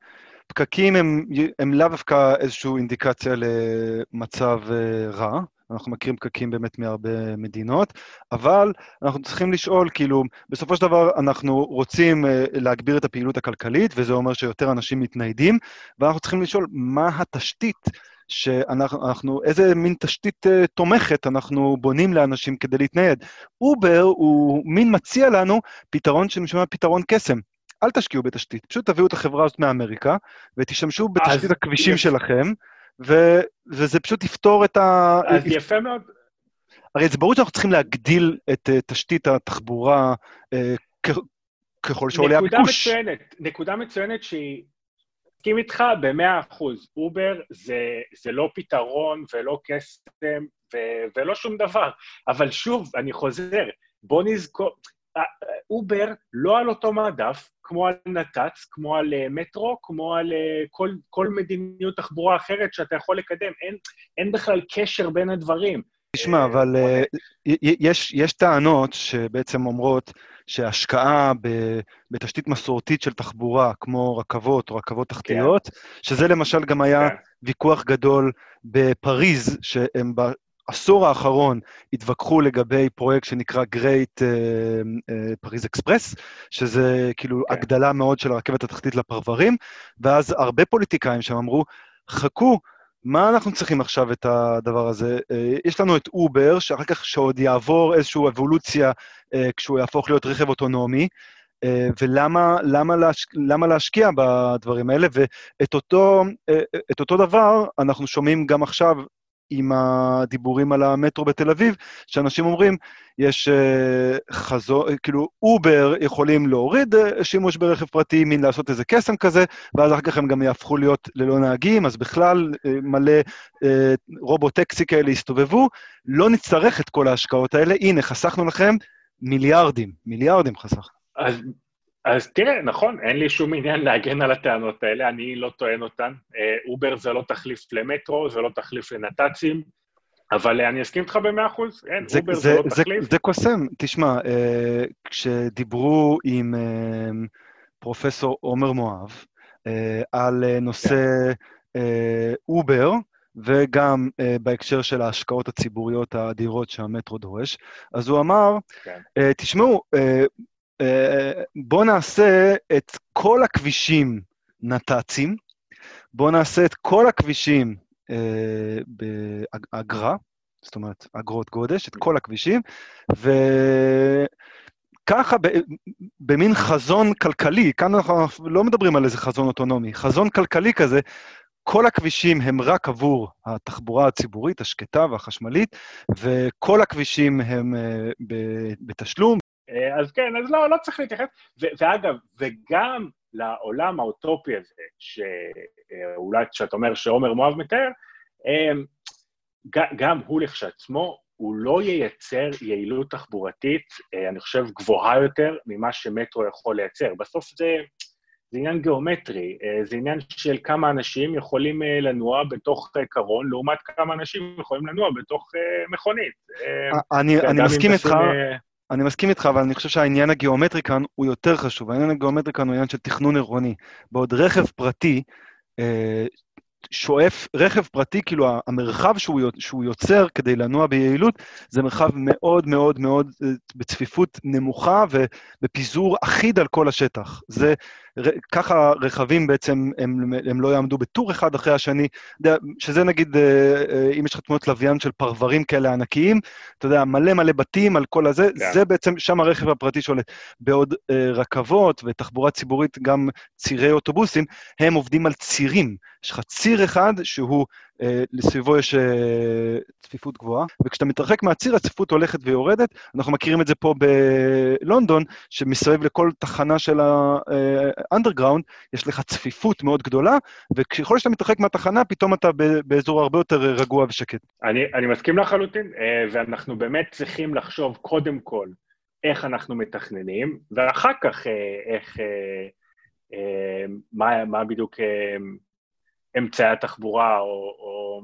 פקקים הם, הם לאו דווקא איזושהי אינדיקציה למצב אה, רע, אנחנו מכירים פקקים באמת מהרבה מדינות, אבל אנחנו צריכים לשאול, כאילו, בסופו של דבר אנחנו רוצים אה, להגביר את הפעילות הכלכלית, וזה אומר שיותר אנשים מתניידים, ואנחנו צריכים לשאול מה התשתית שאנחנו, אנחנו, איזה מין תשתית uh, תומכת אנחנו בונים לאנשים כדי להתנייד. אובר הוא מין מציע לנו פתרון שנשמע פתרון קסם. אל תשקיעו בתשתית, פשוט תביאו את החברה הזאת מאמריקה, ותשתמשו בתשתית הכבישים שלכם, ו- וזה פשוט יפתור את ה... אז יפה מאוד. הרי זה ברור שאנחנו צריכים להגדיל את אה, תשתית התחבורה אה, כ- ככל שעולה נקודה הביקוש. מצוינת, נקודה מצוינת שהיא... מסכים איתך במאה אחוז. אובר זה, זה לא פתרון ולא קסם ו, ולא שום דבר. אבל שוב, אני חוזר, בוא נזכור, אה, אובר לא על אותו מדף, כמו על נת"צ, כמו על אה, מטרו, כמו על אה, כל, כל מדיניות תחבורה אחרת שאתה יכול לקדם. אין, אין בכלל קשר בין הדברים. תשמע, אבל אה, יש, יש טענות שבעצם אומרות שהשקעה ב- בתשתית מסורתית של תחבורה, כמו רכבות או רכבות תחתיות, שזה למשל גם היה כן. ויכוח גדול בפריז, שהם בעשור האחרון התווכחו לגבי פרויקט שנקרא Great פריז אקספרס, שזה כאילו כן. הגדלה מאוד של הרכבת התחתית לפרברים, ואז הרבה פוליטיקאים שם אמרו, חכו, מה אנחנו צריכים עכשיו את הדבר הזה? אה, יש לנו את אובר, שאחר כך שעוד יעבור איזושהי אבולוציה אה, כשהוא יהפוך להיות רכב אוטונומי, אה, ולמה למה להש, למה להשקיע בדברים האלה? ואת אותו, אותו דבר אנחנו שומעים גם עכשיו עם הדיבורים על המטרו בתל אביב, שאנשים אומרים, יש אה, חזון, כאילו, אובר יכולים להוריד אה, שימוש ברכב פרטי, מין לעשות איזה קסם כזה, ואז אחר כך הם גם יהפכו להיות ללא נהגים, אז בכלל אה, מלא אה, robotaxi כאלה יסתובבו. לא נצטרך את כל ההשקעות האלה. הנה, חסכנו לכם מיליארדים, מיליארדים חסך. אז, אז תראה, נכון, אין לי שום עניין להגן על הטענות האלה, אני לא טוען אותן. אה, אובר זה לא תחליף למטרו, זה לא תחליף לנת"צים, אבל אה, אני אסכים איתך במאה אחוז, אין, זה, אובר זה, זה, לא זה, תחליף. זה קוסם. תשמע, אה, כשדיברו עם אה, פרופסור עומר מואב אה, על אה, נושא אה, אובר, וגם אה, בהקשר של ההשקעות הציבוריות האדירות שהמטרו דורש, אז הוא אמר, כן. אה, תשמעו, אה, אה, בואו נעשה את כל הכבישים נת"צים, בואו נעשה את כל הכבישים אה, באגרה, זאת אומרת, אגרות גודש, את כל הכבישים, וככה, במין חזון כלכלי, כאן אנחנו לא מדברים על איזה חזון אוטונומי, חזון כלכלי כזה, כל הכבישים הם רק עבור התחבורה הציבורית, השקטה והחשמלית, וכל הכבישים הם אה, בתשלום. אה, אז כן, אז לא, לא צריך להתייחס. ו- ואגב, וגם לעולם האוטופי הזה, שאולי כשאתה אומר שעומר מואב מתאר, אה, ג- גם הוא לכשעצמו, הוא לא ייצר יעילות תחבורתית, אה, אני חושב, גבוהה יותר ממה שמטרו יכול לייצר. בסוף זה, זה עניין גיאומטרי, אה, זה עניין של כמה אנשים יכולים אה, לנוע בתוך אה, קרון, לעומת כמה אנשים יכולים לנוע בתוך אה, מכונית. אה, אני, אני מסכים איתך, אה, אני מסכים איתך, אבל אני חושב שהעניין הגיאומטרי כאן הוא יותר חשוב. העניין הגיאומטרי כאן הוא עניין של תכנון עירוני. בעוד רכב פרטי אה, שואף, רכב פרטי, כאילו המרחב שהוא, שהוא יוצר כדי לנוע ביעילות, זה מרחב מאוד מאוד מאוד אה, בצפיפות נמוכה ובפיזור אחיד על כל השטח. זה, ככה רכבים בעצם, הם, הם לא יעמדו בטור אחד אחרי השני, שזה נגיד, אה, אה, אם יש לך תמונות לוויין של פרברים כאלה ענקיים, אתה יודע, מלא מלא בתים על כל הזה, כן. זה בעצם, שם הרכב הפרטי שולט. בעוד אה, רכבות ותחבורה ציבורית, גם צירי אוטובוסים, הם עובדים על צירים. יש לך ציר אחד שהוא, לסביבו יש אה, צפיפות גבוהה, וכשאתה מתרחק מהציר, הצפיפות הולכת ויורדת. אנחנו מכירים את זה פה בלונדון, שמסביב לכל תחנה של האנדרגראונד, יש לך צפיפות מאוד גדולה, וככל שאתה מתרחק מהתחנה, פתאום אתה באזור הרבה יותר רגוע ושקט. אני, אני מסכים לחלוטין, אה, ואנחנו באמת צריכים לחשוב קודם כל איך אנחנו מתכננים, ואחר כך אה, איך, אה, אה, מה, מה בדיוק אה, אמצעי התחבורה, או, או,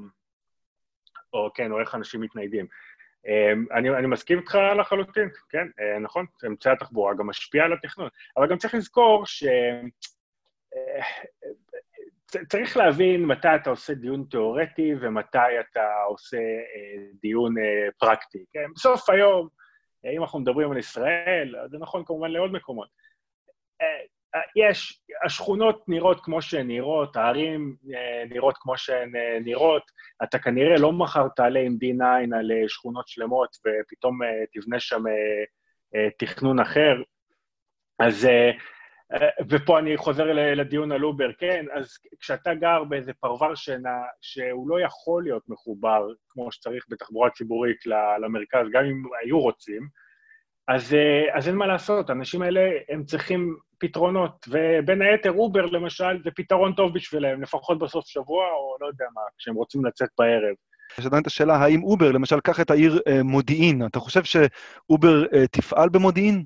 או כן, או איך אנשים מתניידים. אה, אני, אני מסכים איתך לחלוטין, כן, אה, נכון, אמצעי התחבורה גם משפיע על התכנון, אבל גם צריך לזכור ש... אה, צ- צריך להבין מתי אתה עושה דיון תיאורטי ומתי אתה עושה אה, דיון אה, פרקטי. כן? בסוף היום, אה, אם אנחנו מדברים על ישראל, זה נכון כמובן לעוד מקומות. אה, יש, השכונות נראות כמו שהן נראות, הערים אה, נראות כמו שהן אה, נראות, אתה כנראה לא מחר תעלה עם D9 על שכונות שלמות ופתאום תבנה שם תכנון אחר. אז, ופה אני חוזר לדיון על אובר, כן, אז כשאתה גר באיזה פרבר שינה שהוא לא יכול להיות מחובר כמו שצריך בתחבורה ציבורית למרכז, גם אם היו רוצים, אז, אה, אז אין מה לעשות, האנשים האלה, הם צריכים פתרונות, ובין היתר אובר למשל זה פתרון טוב בשבילם, לפחות בסוף שבוע, או לא יודע מה, כשהם רוצים לצאת בערב. יש עדיין את השאלה, האם אובר, למשל, קח את העיר אה, מודיעין, אתה חושב שאובר אה, תפעל במודיעין?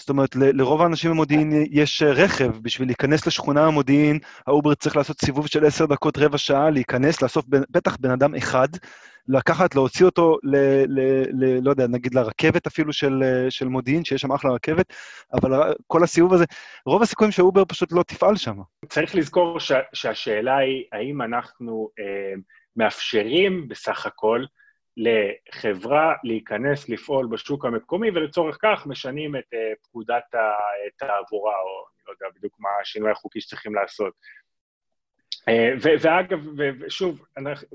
זאת אומרת, לרוב האנשים במודיעין יש אה, רכב, בשביל להיכנס לשכונה במודיעין, האובר צריך לעשות סיבוב של עשר דקות, רבע שעה, להיכנס, לאסוף בטח בן אדם אחד, לקחת, להוציא אותו, ל, ל, ל, לא יודע, נגיד לרכבת אפילו של, אה, של מודיעין, שיש שם אחלה רכבת, אבל כל הסיבוב הזה, רוב הסיכויים שאובר פשוט לא תפעל שם. צריך לזכור ש, שהשאלה היא, האם אנחנו אה, מאפשרים בסך הכל לחברה להיכנס לפעול בשוק המקומי, ולצורך כך משנים את אה, פקודת התעבורה, או אני לא יודע בדיוק מה השינוי החוקי שצריכים לעשות. אה, ו- ואגב, ושוב,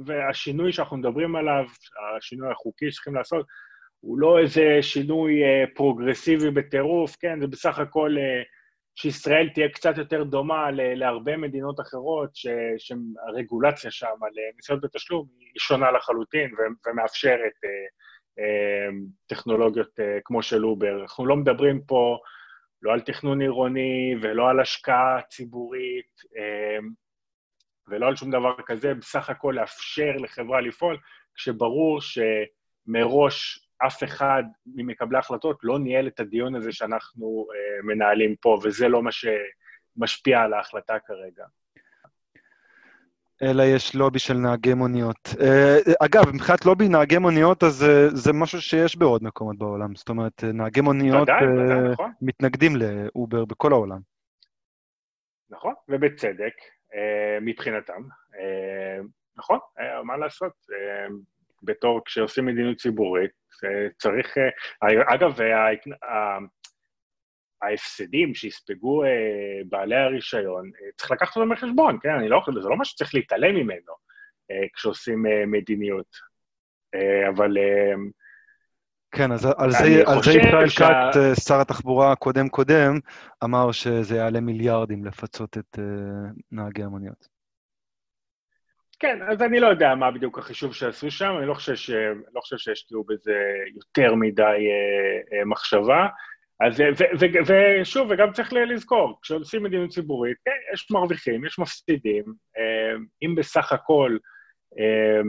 והשינוי שאנחנו מדברים עליו, השינוי החוקי שצריכים לעשות, הוא לא איזה שינוי אה, פרוגרסיבי בטירוף, כן, זה בסך הכל שישראל תהיה קצת יותר דומה להרבה מדינות אחרות, שהרגולציה שם על אה, נסיעות בתשלום היא שונה לחלוטין ומאפשרת אה, אה, טכנולוגיות כמו של אובר. אנחנו לא מדברים פה לא על תכנון עירוני ולא על השקעה ציבורית, ולא על שום דבר כזה, בסך הכל לאפשר לחברה לפעול, כשברור שמראש אף אחד ממקבלי ההחלטות לא ניהל את הדיון הזה שאנחנו אה, מנהלים פה, וזה לא מה שמשפיע על ההחלטה כרגע. אלא יש לובי של נהגי מוניות. אה, אגב, מבחינת לובי נהגי מוניות, אז אה, זה משהו שיש בעוד מקומות בעולם. זאת אומרת, אה, נהגי מוניות ודאי, ודאי, נכון. מתנגדים לאובר בכל העולם. נכון, ובצדק, מבחינתם. נכון, מה לעשות? אה, בתור, כשעושים מדיניות ציבורית, אה, צריך... אה, אגב, ההתנ- ה- ההפסדים שיספגו אה, בעלי הרישיון, אה, צריך לקחת אותם בחשבון, כן? אני לא יכול, זה לא משהו שצריך להתעלם ממנו אה, כשעושים אה, מדיניות. אה, אבל אה, כן, אז על זה, על זה ישראל שה- כץ, אה, שר התחבורה הקודם-קודם, אמר שזה יעלה מיליארדים לפצות את אה, נהגי המוניות. כן, אז אני לא יודע מה בדיוק החישוב שעשו שם, אני לא חושב, ש... לא חושב שהשקיעו בזה יותר מדי אה, אה, מחשבה. אז, אה, ו, ו, ו, ושוב, וגם צריך לזכור, כשעושים מדיניות ציבורית, כן, יש מרוויחים, יש מפסידים. אה, אם בסך הכל אה,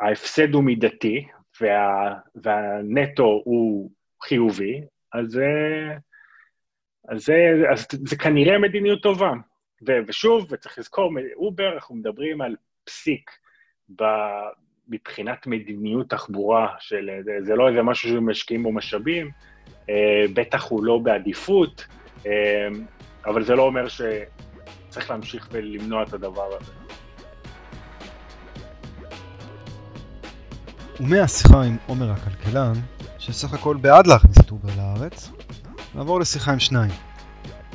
ההפסד הוא מידתי וה, והנטו הוא חיובי, אז, אה, אז, זה, אז זה כנראה מדיניות טובה. ו- ושוב, וצריך לזכור, אובר, אנחנו מדברים על פסיק ב, מבחינת מדיניות תחבורה, של, זה, זה לא איזה משהו שמשקיעים בו משאבים, אה, בטח הוא לא בעדיפות, אה, אבל זה לא אומר שצריך להמשיך ולמנוע את הדבר הזה. ומהשיחה עם עומר הכלכלן, שסך הכל בעד להכניס את אובר לארץ, נעבור לשיחה עם שניים.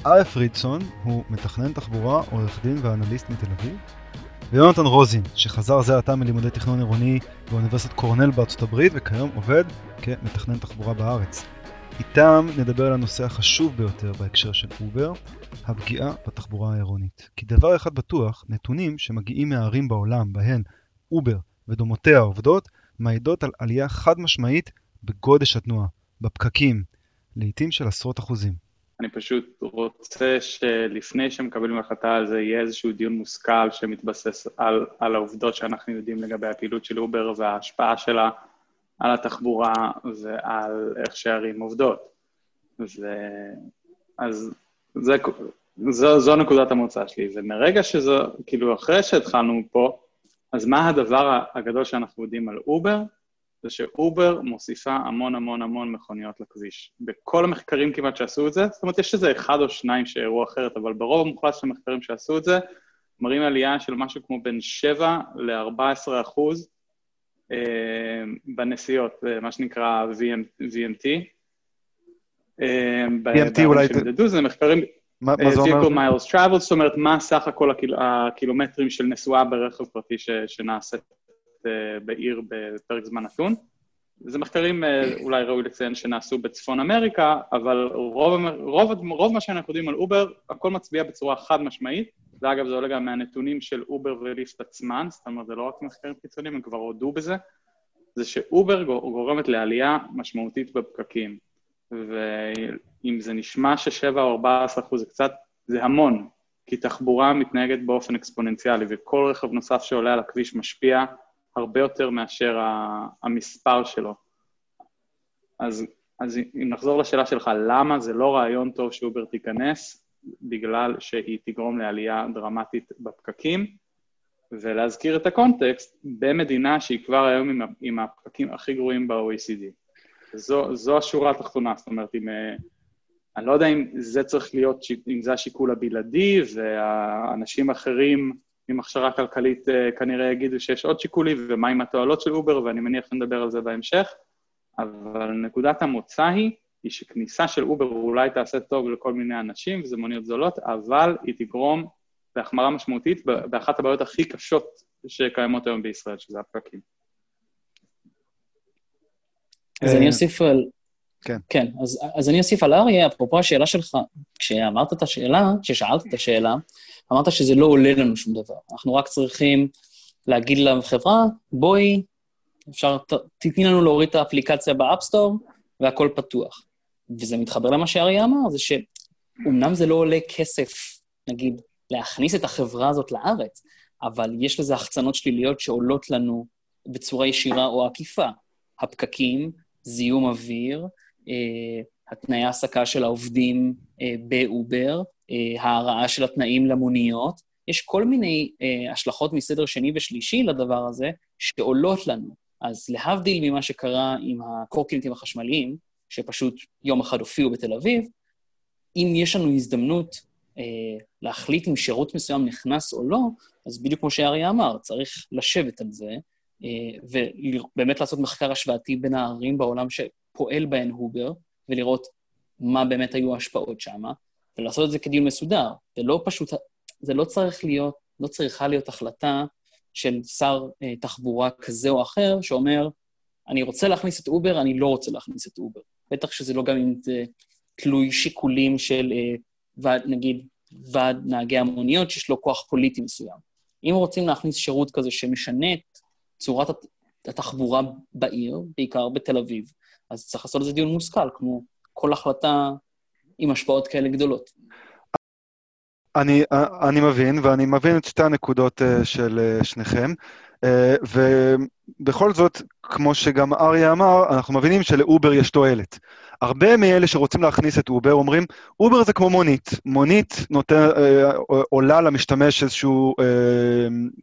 אריה פרידסון הוא מתכנן תחבורה, עורך דין ואנליסט מתל אביב, ויונתן רוזין, שחזר זה עתה מלימודי תכנון עירוני באוניברסיטת קורנל בארצות הברית, וכיום עובד כמתכנן תחבורה בארץ. איתם נדבר על הנושא החשוב ביותר בהקשר של אובר, הפגיעה בתחבורה העירונית. כי דבר אחד בטוח, נתונים שמגיעים מהערים בעולם בהן אובר ודומותיה עובדות, מעידות על עלייה חד משמעית בגודש התנועה, בפקקים, לעיתים של עשרות אחוזים. אני פשוט רוצה שלפני שמקבלים החלטה על זה, יהיה איזשהו דיון מושכל שמתבסס על, על העובדות שאנחנו יודעים לגבי הפעילות של אובר וההשפעה שלה על התחבורה ועל איך שהערים עובדות. זה, אז זה, זו, זו נקודת המוצא שלי, ומרגע שזו, כאילו, אחרי שהתחלנו פה, אז מה הדבר הגדול שאנחנו יודעים על אובר? זה שאובר מוסיפה המון המון המון מכוניות לכביש. בכל המחקרים כמעט שעשו את זה, זאת אומרת, יש איזה אחד או שניים שהראו אחרת, אבל ברוב המוחלט של המחקרים שעשו את זה, מראים עלייה של משהו כמו בין 7 ל-14 אחוז אה, בנסיעות, מה שנקרא VM, VMT. אה, VMT אולי... שנייה, זה מחקרים... מה, מה זה אומר? vehicle miles traveled, זאת אומרת, מה סך הכל הקיל, הקילומטרים של נסועה ברכב פרטי ש, שנעשית בעיר בפרק זמן נתון. זה מחקרים אה, אולי ראוי לציין שנעשו בצפון אמריקה, אבל רוב, רוב, רוב מה שאנחנו יודעים על אובר, הכל מצביע בצורה חד משמעית, ואגב זה עולה גם מהנתונים של אובר וליפט עצמן, זאת אומרת זה לא רק מחקרים חיצוניים, הם כבר הודו בזה, זה שאובר גורמת לעלייה משמעותית בפקקים. ואם זה נשמע ש-7 או 14 אחוז זה קצת, זה המון, כי תחבורה מתנהגת באופן אקספוננציאלי, וכל רכב נוסף שעולה על הכביש משפיע הרבה יותר מאשר המספר שלו. אז, אז אם נחזור לשאלה שלך, למה זה לא רעיון טוב שאובר תיכנס? בגלל שהיא תגרום לעלייה דרמטית בפקקים, ולהזכיר את הקונטקסט, במדינה שהיא כבר היום עם, עם הפקקים הכי גרועים ב-OECD. זו, זו השורה התחתונה, זאת אומרת, אם... אה, אני לא יודע אם זה צריך להיות, אם זה השיקול הבלעדי, והאנשים אחרים עם הכשרה כלכלית אה, כנראה יגידו שיש עוד שיקולים, ומה עם התועלות של אובר, ואני מניח שנדבר על זה בהמשך, אבל נקודת המוצא היא, היא שכניסה של אובר אולי תעשה טוב לכל מיני אנשים, וזה מוניות זולות, אבל היא תגרום להחמרה משמעותית באחת הבעיות הכי קשות שקיימות היום בישראל, שזה הפקקים. אז אני אוסיף על... כן. כן, אז, אז אני אוסיף על אריה, אפרופו השאלה שלך, כשאמרת את השאלה, כששאלת את השאלה, אמרת שזה לא עולה לנו שום דבר. אנחנו רק צריכים להגיד לחברה, בואי, אפשר, תתני לנו להוריד את האפליקציה ב App Store, והכל פתוח. וזה מתחבר למה שאריה אמר, זה שאומנם זה לא עולה כסף, נגיד, להכניס את החברה הזאת לארץ, אבל יש לזה החצנות שליליות שעולות לנו בצורה ישירה או עקיפה. הפקקים, זיהום אוויר, התנאי העסקה של העובדים אה, באובר, אה, ההרעה של התנאים למוניות. יש כל מיני אה, השלכות מסדר שני ושלישי לדבר הזה שעולות לנו. אז להבדיל ממה שקרה עם הקורקינטים החשמליים, שפשוט יום אחד הופיעו בתל אביב, אם יש לנו הזדמנות אה, להחליט אם שירות מסוים נכנס או לא, אז בדיוק כמו שאריה אמר, צריך לשבת על זה, אה, ובאמת לעשות מחקר השוואתי בין הערים בעולם שפועל בהן אובר, ולראות מה באמת היו ההשפעות שם, ולעשות את זה כדיון מסודר. זה לא פשוט, זה לא צריך להיות, לא צריכה להיות החלטה של שר אה, תחבורה כזה או אחר, שאומר, אני רוצה להכניס את אובר, אני לא רוצה להכניס את אובר. בטח שזה לא גם אם זה תלוי שיקולים של, אה, ועד, נגיד, ועד נהגי המוניות, שיש לו כוח פוליטי מסוים. אם רוצים להכניס שירות כזה שמשנה את צורת התחבורה בעיר, בעיקר בתל אביב, אז צריך לעשות איזה דיון מושכל, כמו כל החלטה עם השפעות כאלה גדולות. אני, אני מבין, ואני מבין את שתי הנקודות אה, של אה, שניכם, אה, ובכל זאת, כמו שגם אריה אמר, אנחנו מבינים שלאובר יש תועלת. הרבה מאלה שרוצים להכניס את אובר אומרים, אובר זה כמו מונית. מונית נותן, אה, עולה למשתמש איזשהו אה,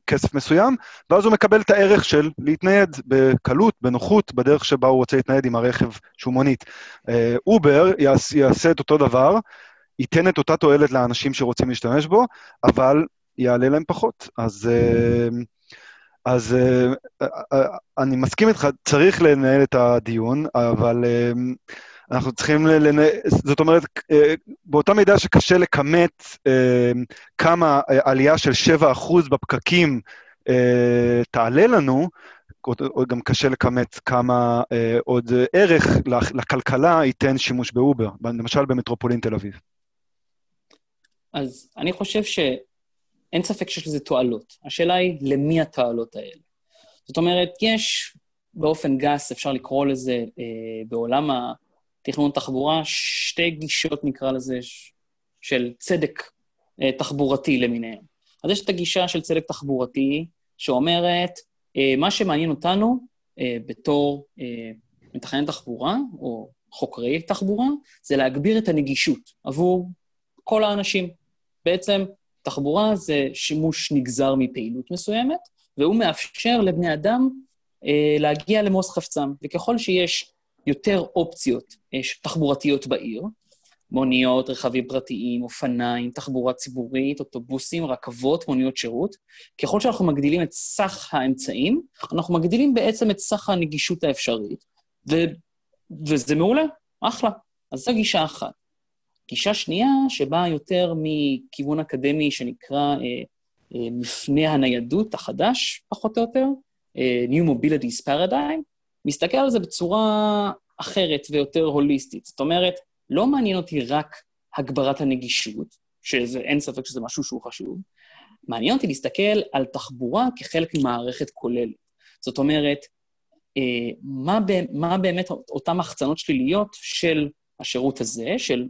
כסף מסוים, ואז הוא מקבל את הערך של להתנייד בקלות, בנוחות, בדרך שבה הוא רוצה להתנייד עם הרכב שהוא מונית. אה, אובר יעשה, יעשה את אותו דבר, ייתן את אותה תועלת לאנשים שרוצים להשתמש בו, אבל יעלה להם פחות. אז... אה, אז uh, uh, אני מסכים איתך, צריך לנהל את הדיון, אבל אנחנו צריכים לנהל, זאת אומרת, אה, באותה מידה שקשה לכמת אה, כמה אה, עלייה של 7% בפקקים תעלה לנו, גם קשה לכמת כמה עוד ערך לכלכלה ייתן שימוש באובר, למשל במטרופולין תל אביב. אז אני חושב שאין ספק שיש לזה תועלות. השאלה היא, למי התועלות האלה? זאת אומרת, יש באופן גס, אפשר לקרוא לזה אה, בעולם תכנון תחבורה, שתי גישות, נקרא לזה, של צדק אה, תחבורתי למיניהם. אז יש את הגישה של צדק תחבורתי, שאומרת, אה, מה שמעניין אותנו אה, בתור אה, מתכנן תחבורה, או חוקרי תחבורה, זה להגביר את הנגישות עבור כל האנשים. בעצם, תחבורה זה שימוש נגזר מפעילות מסוימת, והוא מאפשר לבני אדם אה, להגיע למוס חפצם. וככל שיש יותר אופציות אה, תחבורתיות בעיר, מוניות, רכבים פרטיים, אופניים, תחבורה ציבורית, אוטובוסים, רכבות, מוניות שירות. ככל שאנחנו מגדילים את סך האמצעים, אנחנו מגדילים בעצם את סך הנגישות האפשרית, ו... וזה מעולה, אחלה. אז זו גישה אחת. גישה שנייה, שבאה יותר מכיוון אקדמי שנקרא אה, אה, מפנה הניידות החדש, פחות או יותר, אה, New Mobilities Paradigm, מסתכל על זה בצורה אחרת ויותר הוליסטית. זאת אומרת, לא מעניין אותי רק הגברת הנגישות, שאין ספק שזה משהו שהוא חשוב, מעניין אותי להסתכל על תחבורה כחלק ממערכת כוללת. זאת אומרת, אה, מה, מה באמת אותן החצנות שליליות של השירות הזה, של,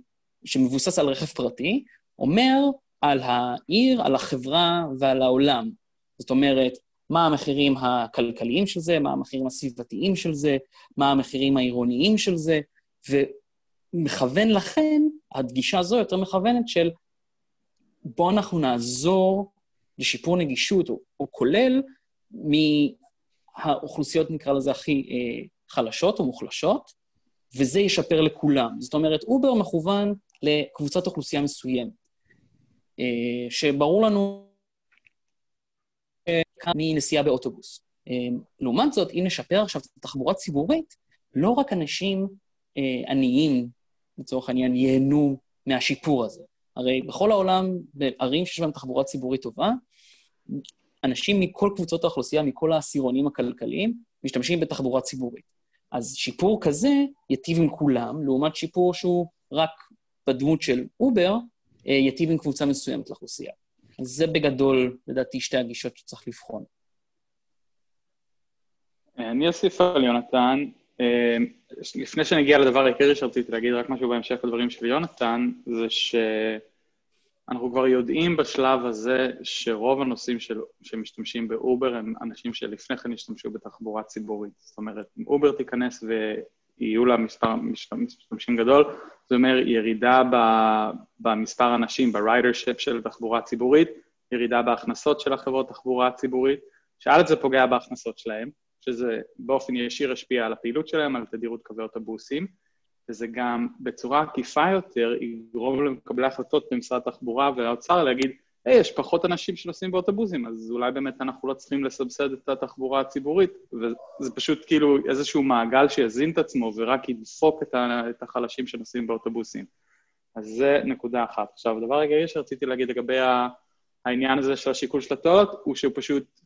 שמבוסס על רכב פרטי, אומר על העיר, על החברה ועל העולם. זאת אומרת, מה המחירים הכלכליים של זה, מה המחירים הסביבתיים של זה, מה המחירים העירוניים של זה, ומכוון לכן, הדגישה הזו יותר מכוונת של בואו אנחנו נעזור לשיפור נגישות, או, או כולל מהאוכלוסיות, נקרא לזה, הכי אה, חלשות או מוחלשות, וזה ישפר לכולם. זאת אומרת, אובר מכוון לקבוצת אוכלוסייה מסוימת, אה, שברור לנו אה, מנסיעה באוטובוס. אה, לעומת זאת, אם נשפר עכשיו את התחבורה הציבורית, לא רק אנשים עניים, לצורך העניין, ייהנו מהשיפור הזה. הרי בכל העולם, בערים שיש בהן תחבורה ציבורית טובה, אנשים מכל קבוצות האוכלוסייה, מכל העשירונים הכלכליים, משתמשים בתחבורה ציבורית. אז שיפור כזה ייטיב עם כולם, לעומת שיפור שהוא רק בדמות של אובר, אה, ייטיב עם קבוצה מסוימת לאוכלוסייה. אז זה בגדול, לדעתי, שתי הגישות שצריך לבחון. אני אוסיף על יונתן. אה, לפני שנגיע לדבר העיקרי שרציתי להגיד, רק משהו בהמשך לדברים של יונתן, זה שאנחנו כבר יודעים בשלב הזה שרוב הנוסעים של, שמשתמשים באובר הם אנשים שלפני כן השתמשו בתחבורה ציבורית. זאת אומרת, אם אובר תיכנס ויהיו לה מספר משתמשים גדול, זה אומר ירידה במספר אנשים, ב-ridership של תחבורה ציבורית, ירידה בהכנסות של החברות תחבורה ציבורית, שא' זה פוגע בהכנסות שלהם, שזה באופן ישיר ישפיע על הפעילות שלהם, על תדירות קווי אוטובוסים, וזה גם בצורה עקיפה יותר יגרום למקבלי החלטות במשרד התחבורה והאוצר להגיד, יש פחות אנשים שנוסעים באוטובוסים, אז אולי באמת אנחנו לא צריכים לסבסד את התחבורה הציבורית, וזה פשוט כאילו איזשהו מעגל שיזין את עצמו ורק ידפוק את החלשים שנוסעים באוטובוסים. אז זה נקודה אחת. עכשיו, הדבר הגאי שרציתי להגיד לגבי העניין הזה של השיקול של התועלות, הוא שהוא פשוט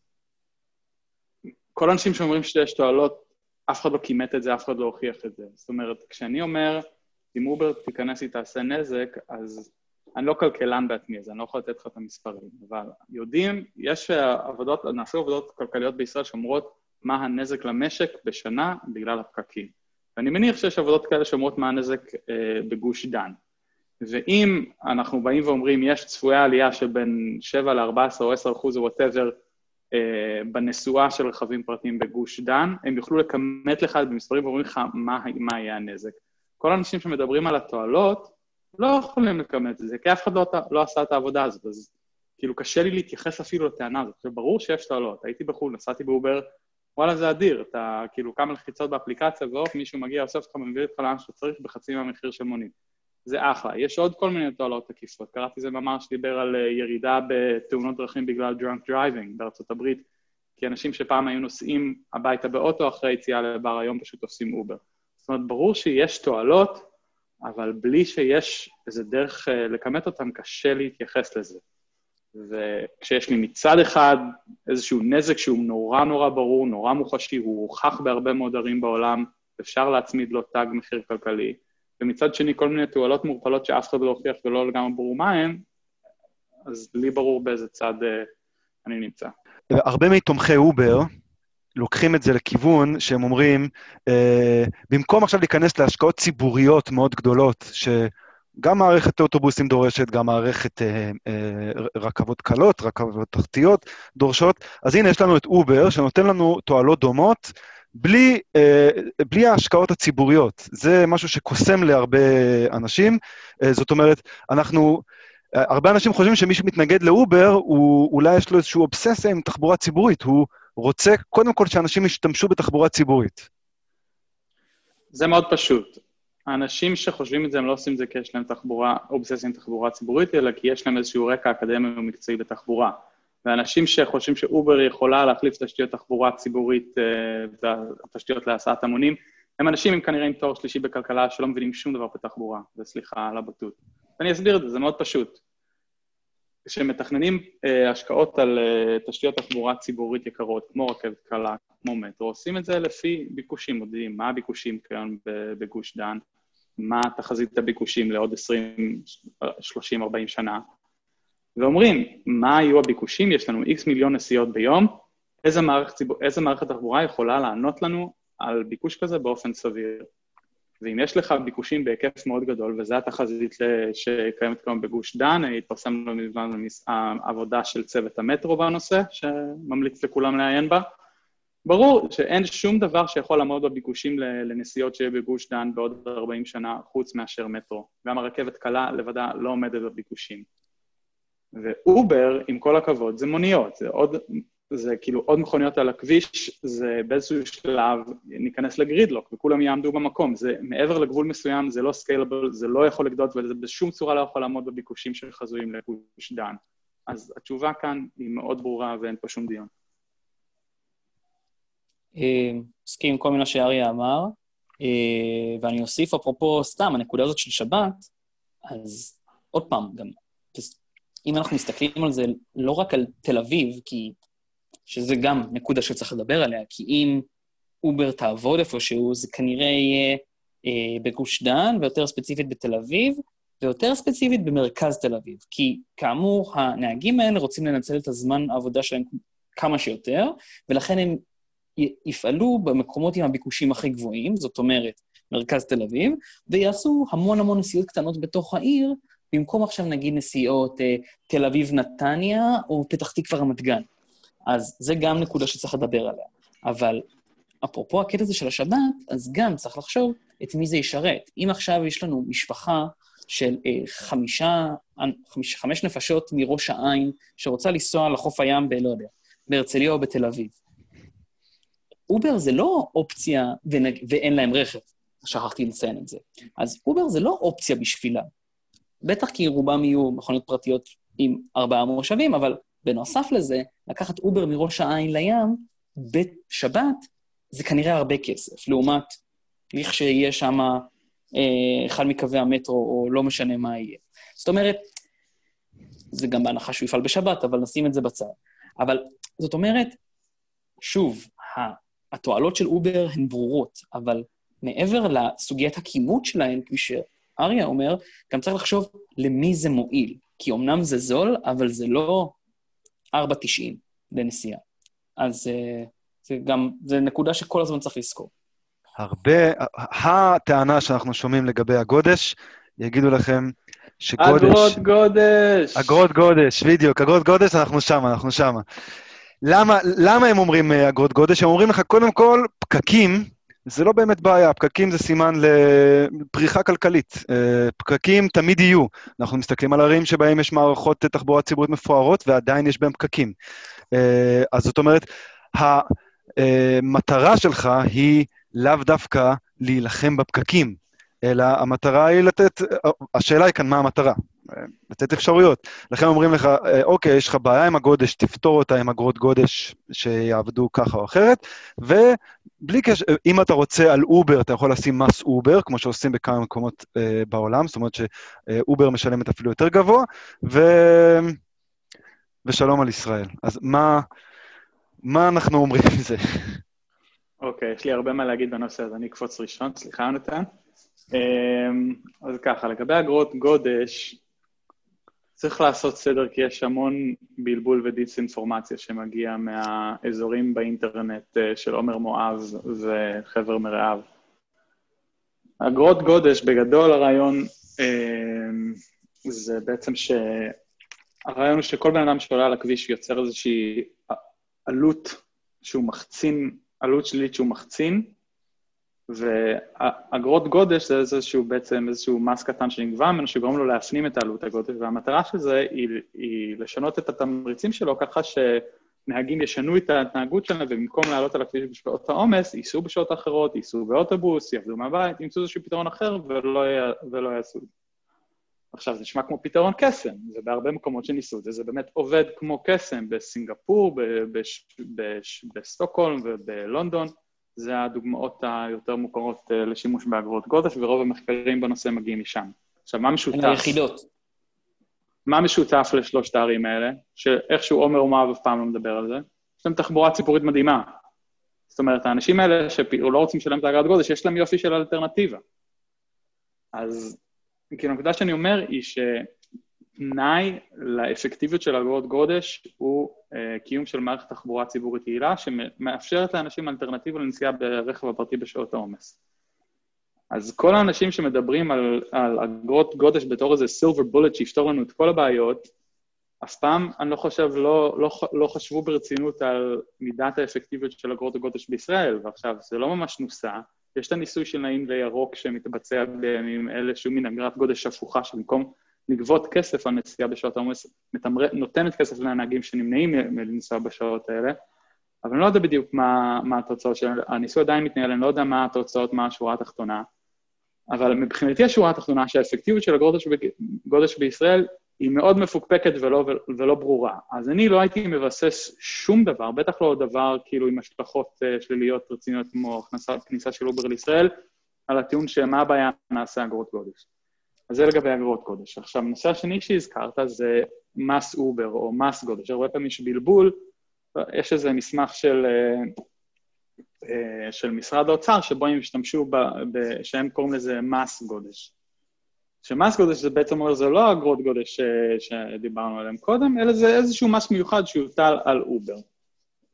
כל האנשים שאומרים שיש תועלות, אף אחד לא כימת את זה, אף אחד לא הוכיח את זה. זאת אומרת, כשאני אומר, אם אובר תיכנס, היא תעשה נזק, אז אני לא כלכלן בעצמי, אז אני לא יכול לתת לך את המספרים, אבל יודעים, יש עבודות, נעשו עבודות כלכליות בישראל שאומרות מה הנזק למשק בשנה בגלל הפקקים. ואני מניח שיש עבודות כאלה שאומרות מה הנזק אה, בגוש דן. ואם אנחנו באים ואומרים, יש צפויה עלייה של בין 7 ל-14 או 10 אחוז או whatever אה, בנסועה של רכבים פרטיים בגוש דן, הם יוכלו לכמת לך במספרים ואומרים לך מה, מה יהיה הנזק. כל האנשים שמדברים על התועלות לא יכולים לכמת את זה, כי אף אחד לא, לא עשה את העבודה הזאת, אז כאילו קשה לי להתייחס אפילו לטענה הזאת. עכשיו, ברור שיש תועלות, הייתי בחו"ל, נסעתי באובר, וואלה זה אדיר, אתה כאילו כמה לחיצות באפליקציה והופ, מישהו מגיע, אוסף אותך, מביא אותך לאן שאתה צריך בחצי מהמחיר של מונית. זה אחלה. יש עוד כל מיני תועלות עקיפות. קראתי איזה מאמר שדיבר על אה, ירידה בתאונות דרכים בגלל drunk driving בארצות הברית, כי אנשים שפעם היו נוסעים הביתה באוטו אחרי יציאה לבר, היום פשוט עושים אובר. זאת אומרת, ברור שיש תועלות, אבל בלי שיש איזה דרך אה, לכמת אותן, קשה להתייחס לזה. וכשיש לי מצד אחד איזשהו נזק שהוא נורא נורא ברור, נורא מוחשי, הוא הוכח בהרבה מאוד ערים בעולם, אפשר להצמיד לו תג מחיר כלכלי, ומצד שני כל מיני תועלות מעורפלות שאף אחד לא הוכיח ולא לגמרי ברור מה הן, אז לי ברור באיזה צד uh, אני נמצא. הרבה מתומכי אובר לוקחים את זה לכיוון שהם אומרים, uh, במקום עכשיו להיכנס להשקעות ציבוריות מאוד גדולות, שגם מערכת אוטובוסים דורשת, גם מערכת uh, uh, רכבות קלות, רכבות תחתיות דורשות, אז הנה יש לנו את אובר, שנותן לנו תועלות דומות, בלי, אה, בלי ההשקעות הציבוריות. זה משהו שקוסם להרבה אנשים. אה, זאת אומרת, אנחנו... אה, הרבה אנשים חושבים שמי שמתנגד לאובר, הוא, אולי יש לו איזושהי אובססיה עם תחבורה ציבורית. הוא רוצה קודם כל שאנשים ישתמשו בתחבורה ציבורית. זה מאוד פשוט. האנשים שחושבים את זה, הם לא עושים את זה כי יש להם תחבורה, אובססיה עם תחבורה ציבורית, אלא כי יש להם איזשהו רקע אקדמי ומקצועי בתחבורה. ואנשים שחושבים שאובר יכולה להחליף תשתיות תחבורה ציבורית אה, והתשתיות להסעת המונים, הם אנשים עם כנראה עם תואר שלישי בכלכלה שלא מבינים שום דבר בתחבורה, וסליחה על הבטות. ואני אסביר את זה, זה מאוד פשוט. כשמתכננים uh, השקעות על uh, תשתיות תחבורה ציבורית יקרות, כמו רכבת קלה, כמו מטרו, עושים את זה לפי ביקושים, מודיעים מה הביקושים כיום בגוש דן, מה תחזית הביקושים לעוד 20, 30, 40 שנה, ואומרים, מה יהיו הביקושים? יש לנו איקס מיליון נסיעות ביום, איזה מערכת, ציבור, איזה מערכת תחבורה יכולה לענות לנו על ביקוש כזה באופן סביר? ואם יש לך ביקושים בהיקף מאוד גדול, וזו התחזית שקיימת כיום בגוש דן, התפרסם לא מזמן העבודה של צוות המטרו בנושא, שממליץ לכולם לעיין בה, ברור שאין שום דבר שיכול לעמוד בביקושים לנסיעות שיהיה בגוש דן בעוד 40 שנה, חוץ מאשר מטרו. גם הרכבת קלה לבדה לא עומדת בביקושים. ואובר, עם כל הכבוד, זה מוניות, זה עוד, זה כאילו עוד מכוניות על הכביש, זה באיזשהו שלב ניכנס ל gridlock וכולם יעמדו במקום. זה מעבר לגבול מסוים, זה לא scalable, זה לא יכול לגדול וזה בשום צורה לא יכול לעמוד בביקושים שחזויים לגוש דן. אז התשובה כאן היא מאוד ברורה ואין פה שום דיון. אה, מסכים עם כל מילה שאריה אמר, אה, ואני אוסיף אפרופו סתם, הנקודה הזאת של שבת, אז עוד פעם, גם אם אנחנו מסתכלים על זה לא רק על תל אביב, כי... שזה גם נקודה שצריך לדבר עליה, כי אם אובר תעבוד איפשהו, זה כנראה יהיה אה, בגוש דן, ויותר ספציפית בתל אביב, ויותר ספציפית במרכז תל אביב. כי כאמור, הנהגים האלה רוצים לנצל את הזמן העבודה שלהם כמה שיותר, ולכן הם יפעלו במקומות עם הביקושים הכי גבוהים, זאת אומרת, מרכז תל אביב, ויעשו המון המון נסיעות קטנות בתוך העיר, במקום עכשיו נגיד נסיעות אה, תל אביב-נתניה או פתח תקווה רמת גן. אז זה גם נקודה שצריך לדבר עליה. אבל אפרופו הקטע הזה של השבת, אז גם צריך לחשוב את מי זה ישרת. אם עכשיו יש לנו משפחה של אה, חמישה, חמש, חמש נפשות מראש העין, שרוצה לנסוע לחוף הים ב... לא יודע, בהרצליה או בתל אביב. אובר זה לא אופציה ונג... ואין להם רכב, שכחתי לציין את זה. אז אובר זה לא אופציה בשבילם. בטח כי רובם יהיו מכוניות פרטיות עם ארבעה מושבים, אבל בנוסף לזה, לקחת אובר מראש העין לים בשבת, זה כנראה הרבה כסף, לעומת לכשיהיה שם אה, אחד מקווי המטרו, או לא משנה מה יהיה. זאת אומרת, זה גם בהנחה שהוא יפעל בשבת, אבל נשים את זה בצד. אבל זאת אומרת, שוב, התועלות של אובר הן ברורות, אבל מעבר לסוגיית הכימות שלהן, כפי שאריה אומר, גם צריך לחשוב למי זה מועיל. כי אמנם זה זול, אבל זה לא 4.90 לנסיעה. אז אה, זה גם, זה נקודה שכל הזמן צריך לזכור. הרבה, הטענה שאנחנו שומעים לגבי הגודש, יגידו לכם שגודש... אגרות גודש! אגרות גודש, בדיוק, אגרות גודש, אנחנו שם, אנחנו שם. למה, למה הם אומרים אה, אגרות גודש? הם אומרים לך, קודם כל, פקקים זה לא באמת בעיה, פקקים זה סימן לפריחה כלכלית. אה, פקקים תמיד יהיו. אנחנו מסתכלים על ערים שבהם יש מערכות תחבורה ציבורית מפוארות ועדיין יש בהם פקקים. אה, אז זאת אומרת, המטרה שלך היא לאו דווקא להילחם בפקקים, אלא המטרה היא לתת, השאלה היא כאן מה המטרה. לתת אפשרויות. לכן אומרים לך, אוקיי, יש לך בעיה עם הגודש, תפתור אותה עם אגרות גודש שיעבדו ככה או אחרת, ובלי קשר, אם אתה רוצה על אובר, אתה יכול לשים מס אובר, כמו שעושים בכמה מקומות אה, בעולם, זאת אומרת שאובר משלמת אפילו יותר גבוה, ו... ושלום על ישראל. אז מה, מה אנחנו אומרים עם זה? אוקיי, okay, יש לי הרבה מה להגיד בנושא, אז אני אקפוץ ראשון, סליחה, יונתן. אמ, אז ככה, לגבי אגרות גודש, צריך לעשות סדר כי יש המון בלבול ודיסאינפורמציה שמגיע מהאזורים באינטרנט אה, של עומר מואב וחבר מרעיו. אגרות גודש, בגדול הרעיון אמ, זה בעצם ש... הרעיון הוא שכל בן אדם שעולה על הכביש יוצר איזושהי עלות שהוא מחצין, עלות שלילית שהוא מחצין, ואגרות גודש זה איזשהו בעצם איזשהו מס קטן שנגבה ממנו, שגורם לו להפנים את העלות הגודש, והמטרה של זה היא, היא לשנות את התמריצים שלו ככה שנהגים ישנו את ההתנהגות שלהם, ובמקום לעלות על הכביש בשעות העומס, ייסעו בשעות אחרות, ייסעו באוטובוס, יעבדו מהבית, ימצאו איזשהו פתרון אחר ולא, ולא יעשו את זה. עכשיו, זה נשמע כמו פתרון קסם, זה בהרבה מקומות שניסו את זה, זה באמת עובד כמו קסם בסינגפור, בסטוקהולם ובלונדון. זה הדוגמאות היותר מוכרות אה, לשימוש באגרות גודש, ורוב המחקרים בנושא מגיעים משם. עכשיו, מה משותף? הן היחידות. מה משותף לשלושת הערים האלה, שאיכשהו עומר ומואב אף פעם לא מדבר על זה? יש להם תחבורה ציבורית מדהימה. זאת אומרת, האנשים האלה שלא רוצים לשלם את האגרת גודש, יש להם יופי של אלטרנטיבה. אז כאילו, הנקודה שאני אומר היא שתנאי לאפקטיביות של אגרות גודש הוא קיום של מערכת תחבורה ציבורית יעילה, שמאפשרת לאנשים אלטרנטיבה לנסיעה ברכב הפרטי בשעות העומס. אז כל האנשים שמדברים על, על אגרות גודש בתור איזה סילבר בולט שיפתור לנו את כל הבעיות, אף פעם, אני לא חושב, לא, לא, לא חשבו ברצינות על מידת האפקטיביות של אגרות הגודש בישראל, ועכשיו, זה לא ממש נוסע, יש את הניסוי של נעים וירוק שמתבצע בימים אלה, שהוא מין אגרת גודש הפוכה, שבמקום לגבות כסף על נסיעה בשעות העומס, נותנת כסף לנהגים שנמנעים מלנסוע בשעות האלה, אבל אני לא יודע בדיוק מה, מה התוצאות של... הניסוי עדיין מתנהל, אני לא יודע מה התוצאות, מה השורה התחתונה, אבל מבחינתי השורה התחתונה שהאפקטיביות של הגודש גודש בישראל היא מאוד מפוקפקת ולא, ולא ברורה. אז אני לא הייתי מבסס שום דבר, בטח לא דבר כאילו עם השלכות uh, שליליות רציניות כמו הכנסה, כניסה של אובר לישראל, על הטיעון שמה הבעיה נעשה אגרות גודש. אז זה לגבי אגרות גודש. עכשיו, הנושא השני שהזכרת זה מס אובר או מס גודש. הרבה פעמים יש בלבול, יש איזה מסמך של, uh, uh, של משרד האוצר שבו הם השתמשו, ב, ב, שהם קוראים לזה מס גודש. שמס גודש זה בעצם אומר, זה לא אגרות גודש ש, שדיברנו עליהן קודם, אלא זה איזשהו מס מיוחד שיוטל על אובר.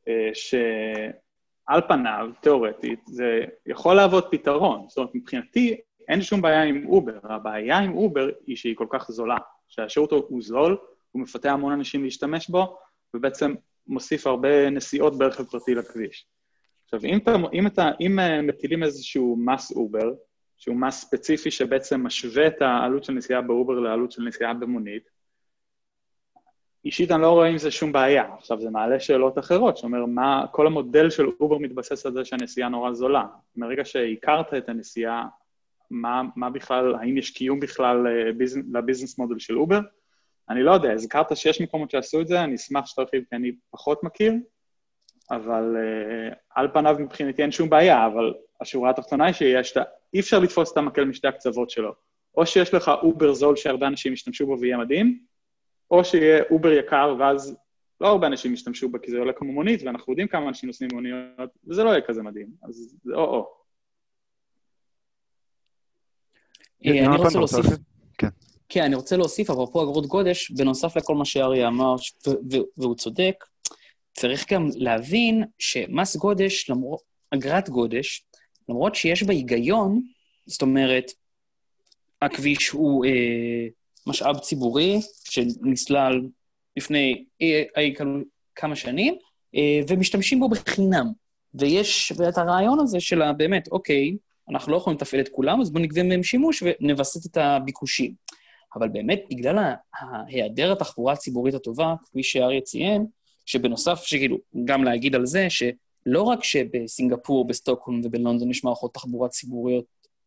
אה, שעל פניו, תיאורטית, זה יכול להוות פתרון. זאת אומרת, מבחינתי, אין שום בעיה עם אובר. הבעיה עם אובר היא שהיא כל כך זולה. שהשירות הוא זול, הוא מפתה המון אנשים להשתמש בו, ובעצם מוסיף הרבה נסיעות ברכב פרטי לכביש. עכשיו, אם, אתה, אם, אתה, אם אה, מטילים איזשהו מס אובר, שהוא מס ספציפי שבעצם משווה את העלות של נסיעה באובר לעלות של נסיעה במונית. אישית אני לא רואה עם זה שום בעיה. עכשיו, זה מעלה שאלות אחרות, שאומר, מה, כל המודל של אובר מתבסס על זה שהנסיעה נורא זולה. מרגע שהכרת את הנסיעה, מה, מה בכלל, האם יש קיום בכלל אה, ל business model של אובר? אני לא יודע, הזכרת שיש מקומות שעשו את זה, אני אשמח שתרחיב כי אני פחות מכיר, אבל uh, על פניו מבחינתי אין שום בעיה, אבל השורה התחתונה היא שיש, אי אפשר לתפוס את המקל משתי הקצוות שלו. או שיש לך אובר זול שהרבה אנשים ישתמשו בו ויהיה מדהים, או שיהיה אובר יקר ואז לא הרבה אנשים ישתמשו בו כי זה עולה כמו מונית, ואנחנו יודעים כמה אנשים נוסעים במוניות, וזה לא יהיה כזה מדהים. אז זה או-או. אה, אני רוצה להוסיף... כן. כן, אני רוצה להוסיף, אפרופו אגרות גודש, בנוסף לכל מה שאריה אמר, והוא צודק, צריך גם להבין שמס גודש, למרות, אגרת גודש, למרות שיש בה היגיון, זאת אומרת, הכביש הוא אה, משאב ציבורי שנסלל לפני אי, אי, כמה שנים, אה, ומשתמשים בו בחינם. ויש את הרעיון הזה של באמת, אוקיי, אנחנו לא יכולים לתפעל את כולם, אז בואו נגבה מהם שימוש ונווסת את הביקושים. אבל באמת, בגלל היעדר התחבורה הציבורית הטובה, כפי שאריה ציין, שבנוסף, שכאילו, גם להגיד על זה, שלא רק שבסינגפור, בסטוקהולם ובלונדון יש מערכות תחבורה ציבוריות,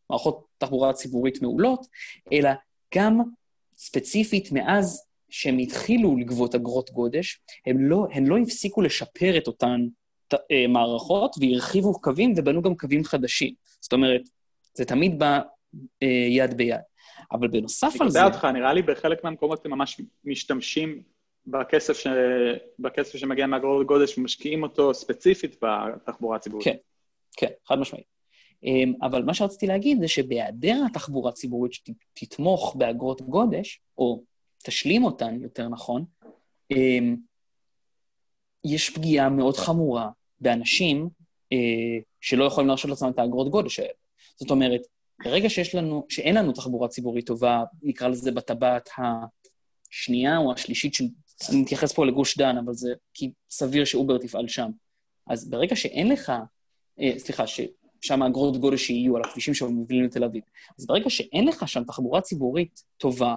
מערכות תחבורה ציבורית מעולות, אלא גם ספציפית מאז שהם התחילו לגבות אגרות גודש, הם לא, הם לא הפסיקו לשפר את אותן אה, מערכות והרחיבו קווים ובנו גם קווים חדשים. זאת אומרת, זה תמיד בא אה, יד ביד. אבל בנוסף על זה... אני אותך, נראה לי בחלק מהמקומות הם ממש משתמשים בכסף, ש... בכסף שמגיע מאגרות גודש ומשקיעים אותו ספציפית בתחבורה הציבורית. כן, כן, חד משמעית. אמ, אבל מה שרציתי להגיד זה שבהיעדר התחבורה הציבורית שתתמוך באגרות גודש, או תשלים אותן, יותר נכון, אמ, יש פגיעה מאוד חמורה באנשים שלא יכולים להרשות לעצמם את האגרות גודש האלה. זאת אומרת, ברגע שיש לנו, שאין לנו תחבורה ציבורית טובה, נקרא לזה בטבעת השנייה או השלישית של אני מתייחס פה לגוש דן, אבל זה כי סביר שאובר תפעל שם. אז ברגע שאין לך, אה, סליחה, ששם אגרות גודש יהיו על הכבישים שמובילים לתל אביב, אז ברגע שאין לך שם תחבורה ציבורית טובה,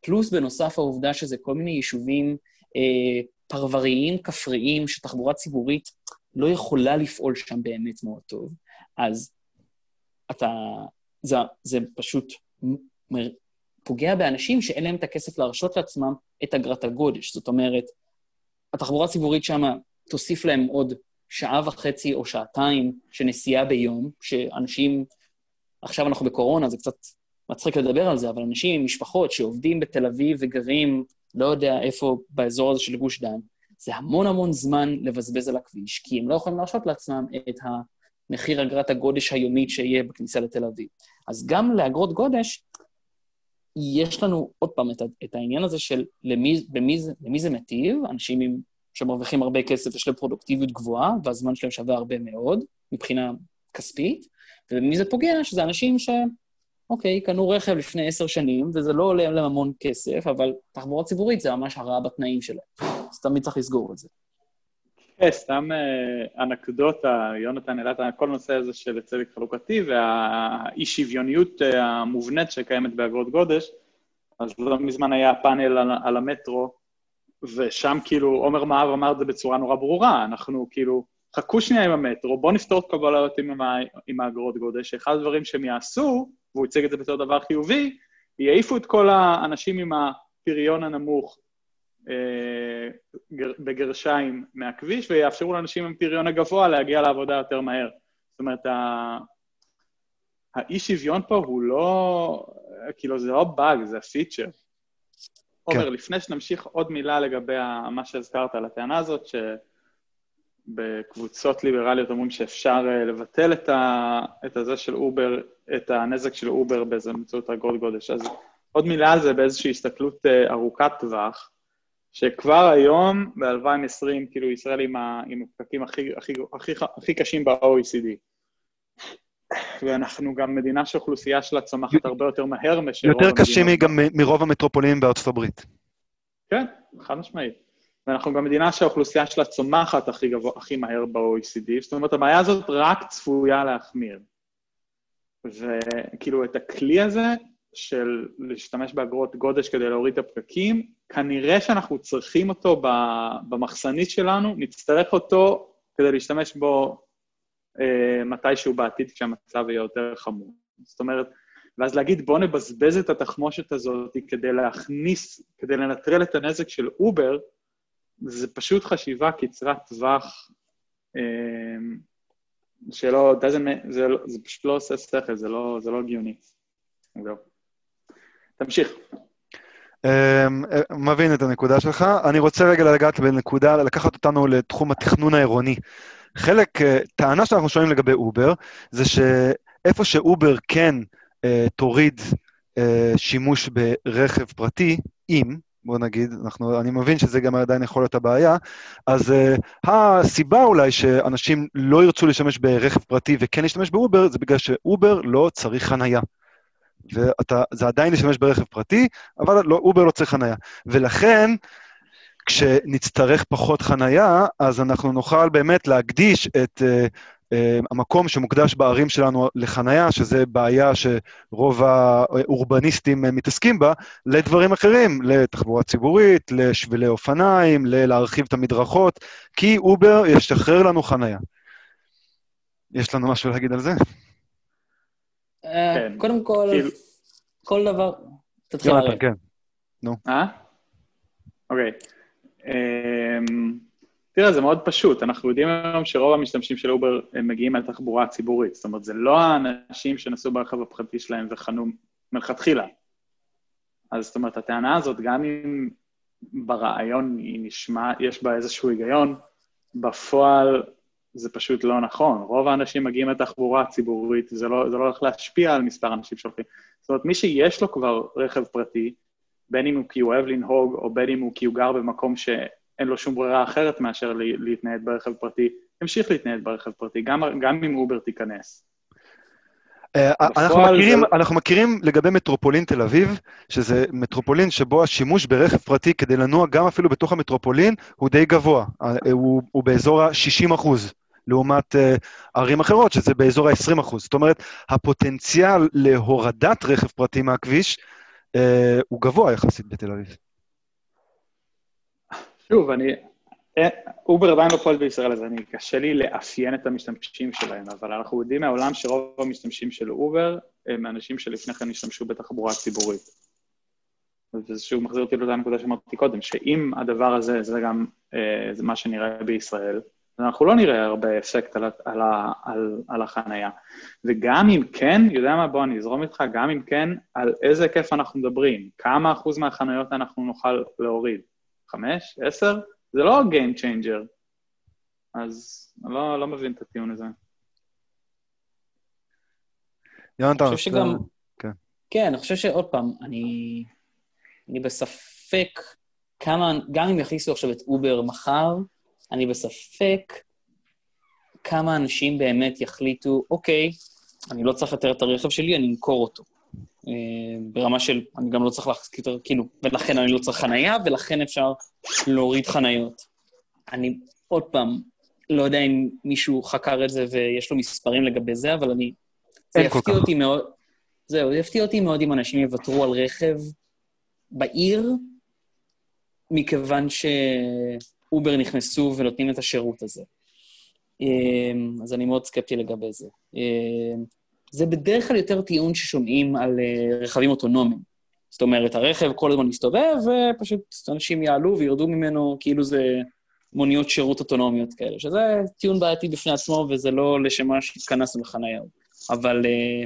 פלוס בנוסף העובדה שזה כל מיני יישובים אה, פרבריים, כפריים, שתחבורה ציבורית לא יכולה לפעול שם באמת מאוד טוב, אז אתה, זה, זה פשוט פוגע באנשים שאין להם את הכסף להרשות לעצמם את אגרת הגודש. זאת אומרת, התחבורה הציבורית שם תוסיף להם עוד שעה וחצי או שעתיים של נסיעה ביום, שאנשים, עכשיו אנחנו בקורונה, זה קצת מצחיק לדבר על זה, אבל אנשים עם משפחות שעובדים בתל אביב וגרים לא יודע איפה באזור הזה של גוש דן, זה המון המון זמן לבזבז על הכביש, כי הם לא יכולים להרשות לעצמם את המחיר אגרת הגודש היומית שיהיה בכניסה לתל אביב. אז גם לאגרות גודש, יש לנו עוד פעם את, את העניין הזה של למי, במי, למי זה מטיב, אנשים עם, שמרוויחים הרבה כסף, יש להם פרודוקטיביות גבוהה, והזמן שלהם שווה הרבה מאוד מבחינה כספית, ובמי זה פוגע, שזה אנשים ש... אוקיי, קנו רכב לפני עשר שנים, וזה לא עולה להם המון כסף, אבל תחבורה ציבורית זה ממש הרעה בתנאים שלהם. אז תמיד צריך לסגור את זה. כן, סתם אה, אנקדוטה, יונתן העלה את כל הנושא הזה של צדק חלוקתי והאי-שוויוניות אה, המובנית שקיימת באגרות גודש, אז לא מזמן היה פאנל על, על המטרו, ושם כאילו עומר מהב אמר את זה בצורה נורא ברורה, אנחנו כאילו, חכו שנייה עם המטרו, בואו נפתור את כל הבעיות עם, עם האגרות גודש, אחד הדברים שהם יעשו, והוא הציג את זה בתור דבר חיובי, יעיפו את כל האנשים עם הפריון הנמוך בגרשיים מהכביש, ויאפשרו לאנשים עם פריון הגבוה להגיע לעבודה יותר מהר. זאת אומרת, האי שוויון פה הוא לא, כאילו זה לא באג, זה feature. כן. עומר, לפני שנמשיך עוד מילה לגבי מה שהזכרת על הטענה הזאת, שבקבוצות ליברליות אומרים שאפשר אה, לבטל את, ה, את הזה של אובר, את הנזק של אובר באמצעות אגרות גודש. אז עוד מילה על זה באיזושהי הסתכלות אה, ארוכת טווח. שכבר היום, ב-2020, כאילו ישראל עם, עם הפקקים הכי, הכי, הכי, הכי קשים ב-OECD. ואנחנו גם מדינה שאוכלוסייה שלה צומחת הרבה יותר מהר מאשר רוב המדינות. יותר קשים גם מרוב המטרופולינים בארצות הברית. כן, חד משמעית. ואנחנו גם מדינה שהאוכלוסייה שלה צומחת הכי, גבוה, הכי מהר ב-OECD, זאת אומרת, הבעיה הזאת רק צפויה להחמיר. וכאילו, את הכלי הזה של להשתמש באגרות גודש כדי להוריד את הפקקים, כנראה שאנחנו צריכים אותו במחסנית שלנו, נצטרך אותו כדי להשתמש בו אה, מתישהו בעתיד כשהמצב יהיה יותר חמור. זאת אומרת, ואז להגיד בואו נבזבז את התחמושת הזאת כדי להכניס, כדי לנטרל את הנזק של אובר, זה פשוט חשיבה קצרת טווח אה, שלא, זה, לא, זה פשוט לא עושה שכל, זה לא, זה לא הגיוני. זהו. תמשיך. אמ, אה, מבין את הנקודה שלך. אני רוצה רגע לגעת בנקודה, לקחת אותנו לתחום התכנון העירוני. חלק, אה, טענה שאנחנו שומעים לגבי אובר, זה שאיפה שאובר כן אה, תוריד אה, שימוש ברכב פרטי, אם, בוא נגיד, אנחנו, אני מבין שזה גם עדיין יכול להיות הבעיה, אז uh, הסיבה אולי שאנשים לא ירצו להשתמש ברכב פרטי וכן להשתמש באובר, זה בגלל שאובר לא צריך חנייה. וזה עדיין להשתמש ברכב פרטי, אבל לא, אובר לא צריך חנייה. ולכן, כשנצטרך פחות חנייה, אז אנחנו נוכל באמת להקדיש את uh, uh, המקום שמוקדש בערים שלנו לחנייה, שזה בעיה שרוב האורבניסטים uh, מתעסקים בה, לדברים אחרים, לתחבורה ציבורית, לשבילי אופניים, להרחיב את המדרכות, כי אובר ישחרר לנו חנייה. יש לנו משהו להגיד על זה? אה, כן. קודם כל, כאילו- כל דבר... תתחיל להרים. כן. נו. אה? אוקיי. אמ, תראה, זה מאוד פשוט. אנחנו יודעים היום שרוב המשתמשים של אובר הם מגיעים מהתחבורה הציבורית. זאת אומרת, זה לא האנשים שנסעו ברכב הפרטי שלהם וחנו מלכתחילה. אז זאת אומרת, הטענה הזאת, גם אם ברעיון היא נשמע, יש בה איזשהו היגיון, בפועל זה פשוט לא נכון. רוב האנשים מגיעים לתחבורה הציבורית, זה לא, זה לא הולך להשפיע על מספר האנשים שהולכים. זאת אומרת, מי שיש לו כבר רכב פרטי, בין אם הוא כי הוא אוהב לנהוג, או בין אם הוא כי הוא גר במקום שאין לו שום ברירה אחרת מאשר להתנייד ברכב פרטי, ימשיך להתנייד ברכב פרטי, גם, גם אם אובר תיכנס. אה, אנחנו מכירים, זה... אנחנו מכירים לגבי מטרופולין תל אביב, שזה מטרופולין שבו השימוש ברכב פרטי כדי לנוע גם אפילו בתוך המטרופולין הוא די גבוה, אה, הוא, הוא באזור ה-60 אחוז. לעומת uh, ערים אחרות, שזה באזור ה-20 אחוז. זאת אומרת, הפוטנציאל להורדת רכב פרטי מהכביש אה, הוא גבוה יחסית בתל אביב. שוב, אני... אה, אובר עדיין לא פועל בישראל, אז אני, קשה לי לאפיין את המשתמשים שלהם, אבל אנחנו יודעים מהעולם שרוב המשתמשים של אובר הם אנשים שלפני כן השתמשו בתחבורה ציבורית. וזה שוב מחזיר אותי לאותה נקודה שאמרתי קודם, שאם הדבר הזה, זה גם זה מה שנראה בישראל, אנחנו לא נראה הרבה אפקט על, על, על, על החנייה. וגם אם כן, יודע מה, בוא אני אזרום איתך, גם אם כן, על איזה היקף אנחנו מדברים, כמה אחוז מהחניות אנחנו נוכל להוריד? חמש? עשר? זה לא Game Changer. אז אני לא, לא מבין את הטיעון הזה. יונתן, אני חושב שגם... כן. כן, אני חושב שעוד פעם, אני, אני בספק כמה, גם אם יכניסו עכשיו את אובר מחר, אני בספק כמה אנשים באמת יחליטו, אוקיי, אני לא צריך יותר את הרכב שלי, אני אמכור אותו. אה, ברמה של, אני גם לא צריך להחזיק יותר, כאילו, ולכן אני לא צריך חנייה, ולכן אפשר להוריד חניות. אני, עוד פעם, לא יודע אם מישהו חקר את זה ויש לו מספרים לגבי זה, אבל אני... זה יפתיע אותי מאוד... זהו, זה יפתיע אותי מאוד אם אנשים יוותרו על רכב בעיר, מכיוון שאובר נכנסו ונותנים את השירות הזה. אמ, אז אני מאוד סקפטי לגבי זה. אמ, זה בדרך כלל יותר טיעון ששומעים על אה, רכבים אוטונומיים. זאת אומרת, הרכב כל הזמן מסתובב, ופשוט אנשים יעלו וירדו ממנו, כאילו זה מוניות שירות אוטונומיות כאלה, שזה טיעון בעייתי בפני עצמו, וזה לא לשם מה שהתכנסנו לחניה. אבל אה,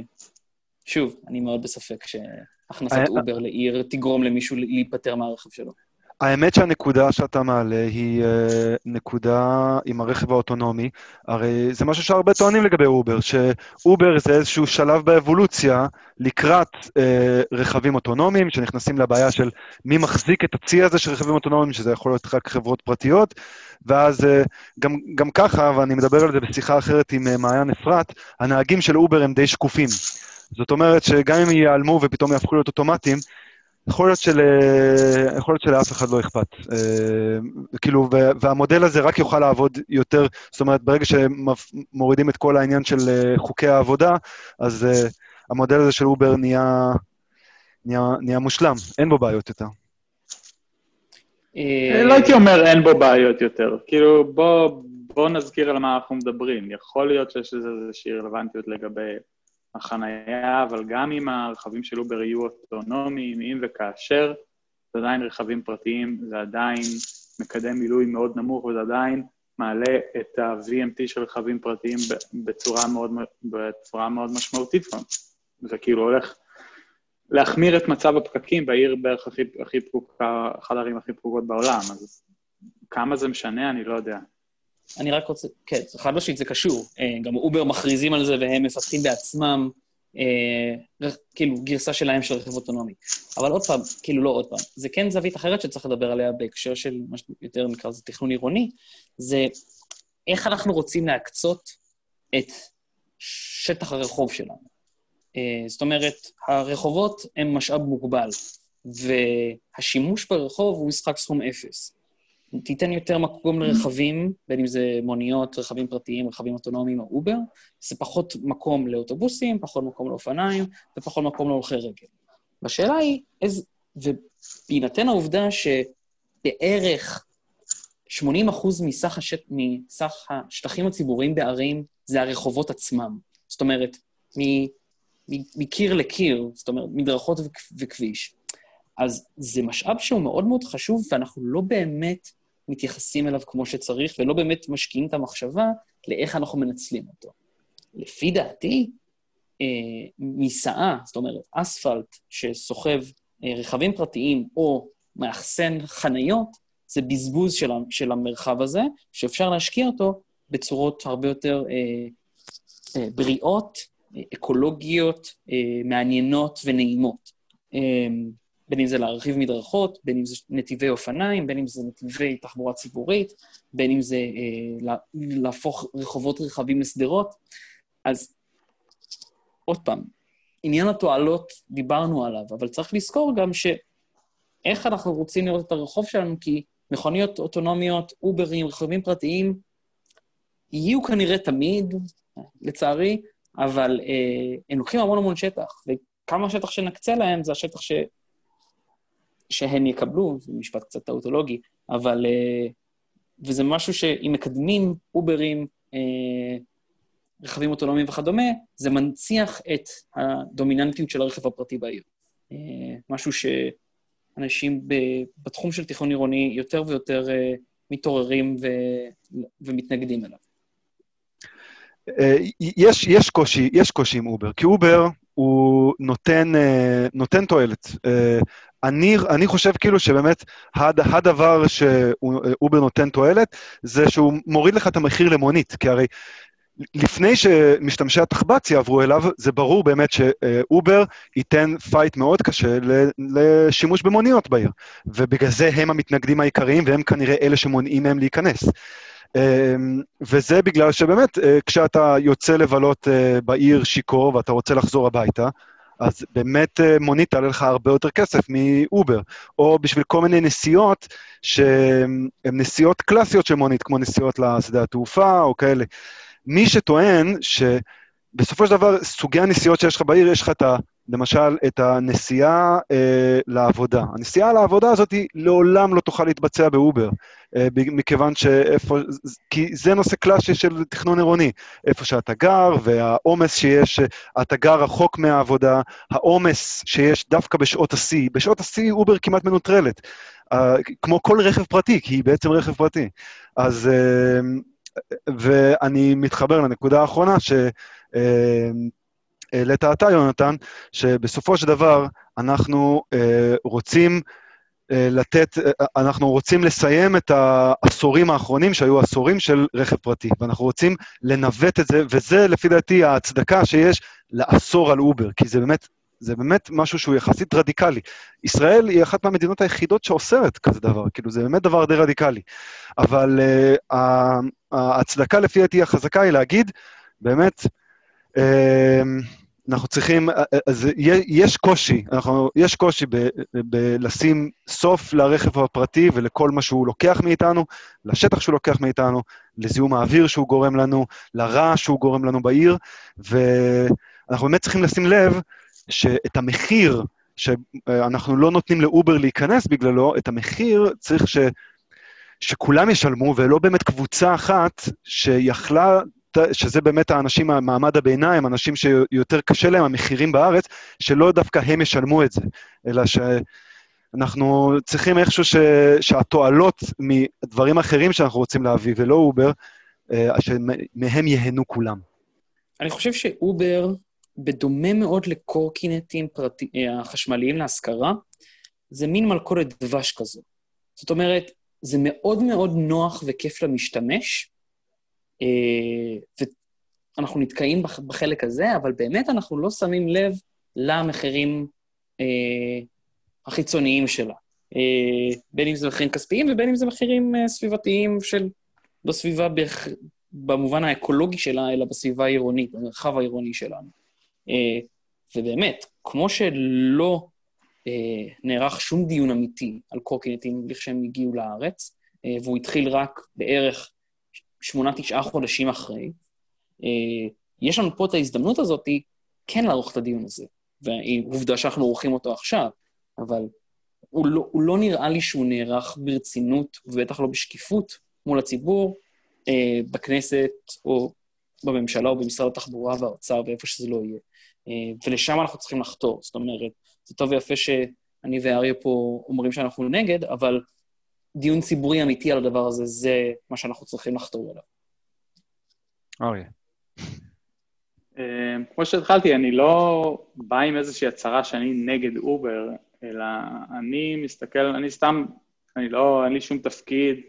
שוב, אני מאוד בספק שהכנסת אה, אובר לעיר תגרום למישהו להיפטר מהרכב שלו. האמת שהנקודה שאתה מעלה היא אה, נקודה עם הרכב האוטונומי. הרי זה משהו שהרבה טוענים לגבי אובר, שאובר זה איזשהו שלב באבולוציה לקראת אה, רכבים אוטונומיים, שנכנסים לבעיה של מי מחזיק את הצי הזה של רכבים אוטונומיים, שזה יכול להיות רק חברות פרטיות, ואז אה, גם, גם ככה, ואני מדבר על זה בשיחה אחרת עם אה, מעיין אפרת, הנהגים של אובר הם די שקופים. זאת אומרת שגם אם ייעלמו ופתאום יהפכו להיות אוטומטיים, יכול להיות, של, יכול להיות שלאף אחד לא אכפת. אה, כאילו, והמודל הזה רק יוכל לעבוד יותר, זאת אומרת, ברגע שמורידים את כל העניין של אה, חוקי העבודה, אז אה, המודל הזה של אובר נהיה, נהיה, נהיה מושלם, אין בו בעיות יותר. לא הייתי אומר אין בו בעיות יותר. כאילו, בוא, בוא נזכיר על מה אנחנו מדברים. יכול להיות שיש לזה איזושהי רלוונטיות לגבי החנייה, אבל גם אם הרכבים של אובר יהיו אוטונומיים, אם וכאשר, זה עדיין רכבים פרטיים, זה עדיין מקדם מילוי מאוד נמוך, וזה עדיין מעלה את ה-VMT של רכבים פרטיים בצורה מאוד, בצורה מאוד משמעותית זה כאילו הולך להחמיר את מצב הפקקים בעיר בערך הכי, הכי פקוקה, אחת הערים הכי פקוקות בעולם, אז כמה זה משנה, אני לא יודע. אני רק רוצה, כן, חד משמעית זה קשור. אה, גם אובר מכריזים על זה והם מפתחים בעצמם, אה, כאילו, גרסה שלהם של רכב אוטונומי. אבל עוד פעם, כאילו לא עוד פעם, זה כן זווית אחרת שצריך לדבר עליה בהקשר של מה שיותר נקרא לזה תכנון עירוני, זה איך אנחנו רוצים להקצות את שטח הרחוב שלנו. אה, זאת אומרת, הרחובות הם משאב מוגבל, והשימוש ברחוב הוא משחק סכום אפס. תיתן יותר מקום לרכבים, בין אם זה מוניות, רכבים פרטיים, רכבים אוטונומיים או אובר, זה פחות מקום לאוטובוסים, פחות מקום לאופניים ופחות מקום להולכי רגל. והשאלה היא, איזה... ובהינתן העובדה שבערך 80 מסך, השט... מסך השטחים הציבוריים בערים זה הרחובות עצמם. זאת אומרת, מקיר לקיר, זאת אומרת, מדרכות וכביש. אז זה משאב שהוא מאוד מאוד חשוב, ואנחנו לא באמת מתייחסים אליו כמו שצריך, ולא באמת משקיעים את המחשבה לאיך אנחנו מנצלים אותו. לפי דעתי, אה, מסעה, זאת אומרת, אספלט שסוחב אה, רכבים פרטיים או מאחסן חניות, זה בזבוז של, של המרחב הזה, שאפשר להשקיע אותו בצורות הרבה יותר אה, אה, בריאות, אה, אקולוגיות, אה, מעניינות ונעימות. אה, בין אם זה להרחיב מדרכות, בין אם זה נתיבי אופניים, בין אם זה נתיבי תחבורה ציבורית, בין אם זה אה, להפוך רחובות רחבים לשדרות. אז עוד פעם, עניין התועלות, דיברנו עליו, אבל צריך לזכור גם שאיך אנחנו רוצים לראות את הרחוב שלנו, כי מכוניות אוטונומיות, אוברים, רכבים פרטיים, יהיו כנראה תמיד, לצערי, אבל אה, הם לוקחים המון המון שטח, וכמה שטח שנקצה להם זה השטח ש... שהם יקבלו, זה משפט קצת טאוטולוגי, אבל... אה, וזה משהו שאם מקדמים אוברים, אה, רכבים אוטונומיים וכדומה, זה מנציח את הדומיננטיות של הרכב הפרטי בעיר. אה, משהו שאנשים בתחום של תכנון עירוני יותר ויותר מתעוררים ו... ומתנגדים אליו. יש, יש, קושי, יש קושי עם אובר, כי אובר הוא נותן, אה, נותן תועלת. אה, אני, אני חושב כאילו שבאמת הד, הדבר שאובר נותן תועלת, זה שהוא מוריד לך את המחיר למונית, כי הרי לפני שמשתמשי התחב"צ יעברו אליו, זה ברור באמת שאובר ייתן fight מאוד קשה לשימוש במוניות בעיר, ובגלל זה הם המתנגדים העיקריים, והם כנראה אלה שמונעים מהם להיכנס. אמ, וזה בגלל שבאמת, אה, כשאתה יוצא לבלות אה, בעיר שיכור ואתה רוצה לחזור הביתה, אז באמת אה, מונית תעלה לך הרבה יותר כסף מאובר, או בשביל כל מיני נסיעות שהן נסיעות קלאסיות של מונית, כמו נסיעות לשדה התעופה או כאלה. מי שטוען שבסופו של דבר, סוגי הנסיעות שיש לך בעיר, יש לך את. למשל, את הנסיעה אה, לעבודה. הנסיעה לעבודה הזאת היא לעולם לא תוכל להתבצע באובר, אה, מכיוון שאיפה, כי זה נושא קלאסי של תכנון עירוני. איפה שאתה גר, והעומס שיש, אתה גר רחוק מהעבודה, העומס שיש דווקא בשעות השיא, בשעות השיא אובר כמעט מנוטרלת. אה, כמו כל רכב פרטי, כי היא בעצם רכב פרטי. אז... אה, ואני מתחבר לנקודה האחרונה, ש... אה, העלית אתה, יונתן, שבסופו של דבר אנחנו אה, רוצים אה, לתת, אה, אנחנו רוצים לסיים את העשורים האחרונים שהיו עשורים של רכב פרטי, ואנחנו רוצים לנווט את זה, וזה לפי דעתי ההצדקה שיש לאסור על אובר, כי זה באמת, זה באמת משהו שהוא יחסית רדיקלי. ישראל היא אחת מהמדינות היחידות שאוסרת כזה דבר, כאילו זה באמת דבר די רדיקלי. אבל uh, ההצדקה לפי דעתי החזקה היא להגיד, באמת, uh, אנחנו צריכים, אה, אה, אז יש קושי, אנחנו, יש קושי בלשים סוף לרכב הפרטי ולכל מה שהוא לוקח מאיתנו, לשטח שהוא לוקח מאיתנו, לזיהום האוויר שהוא גורם לנו, לרעש שהוא גורם לנו בעיר, ואנחנו באמת צריכים לשים לב שאת המחיר שאנחנו לא נותנים לאובר להיכנס בגללו, את המחיר צריך ש... שכולם ישלמו, ולא באמת קבוצה אחת שיכלה שזה באמת האנשים מהמעמד הביניים, אנשים שיותר קשה להם המחירים בארץ, שלא דווקא הם ישלמו את זה, אלא שאנחנו צריכים איכשהו ש... שהתועלות מדברים אחרים שאנחנו רוצים להביא, ולא אובר, אה, שמהם ייהנו כולם. אני חושב שאובר, בדומה מאוד לקורקינטים פרטי... אה, החשמליים להשכרה, זה מין מלכודת דבש כזו. זאת אומרת, זה מאוד מאוד נוח וכיף למשתמש, ואנחנו נתקעים בחלק הזה, אבל באמת אנחנו לא שמים לב למחירים אה, החיצוניים שלה. אה, בין אם זה מחירים כספיים ובין אם זה מחירים סביבתיים של, לא סביבה במובן האקולוגי שלה, אלא בסביבה העירונית, במרחב העירוני שלנו. ובאמת, כמו שלא נערך שום דיון אמיתי על קורקינטים לכשהם הגיעו לארץ, והוא התחיל רק בערך שמונה, תשעה חודשים אחרי, אה, יש לנו פה את ההזדמנות הזאת כן לערוך את הדיון הזה. ועובדה שאנחנו עורכים אותו עכשיו, אבל הוא לא, הוא לא נראה לי שהוא נערך ברצינות, ובטח לא בשקיפות מול הציבור, אה, בכנסת או בממשלה או במשרד התחבורה והאוצר, ואיפה שזה לא יהיה. אה, ולשם אנחנו צריכים לחתור. זאת אומרת, זה טוב ויפה שאני ואריה פה אומרים שאנחנו נגד, אבל דיון ציבורי אמיתי על הדבר הזה, זה מה שאנחנו צריכים לחתור אליו. אריה. אה, כמו שהתחלתי, אני לא בא עם איזושהי הצהרה שאני נגד אובר, אלא אני מסתכל, אני סתם, אני לא, אין לי שום תפקיד,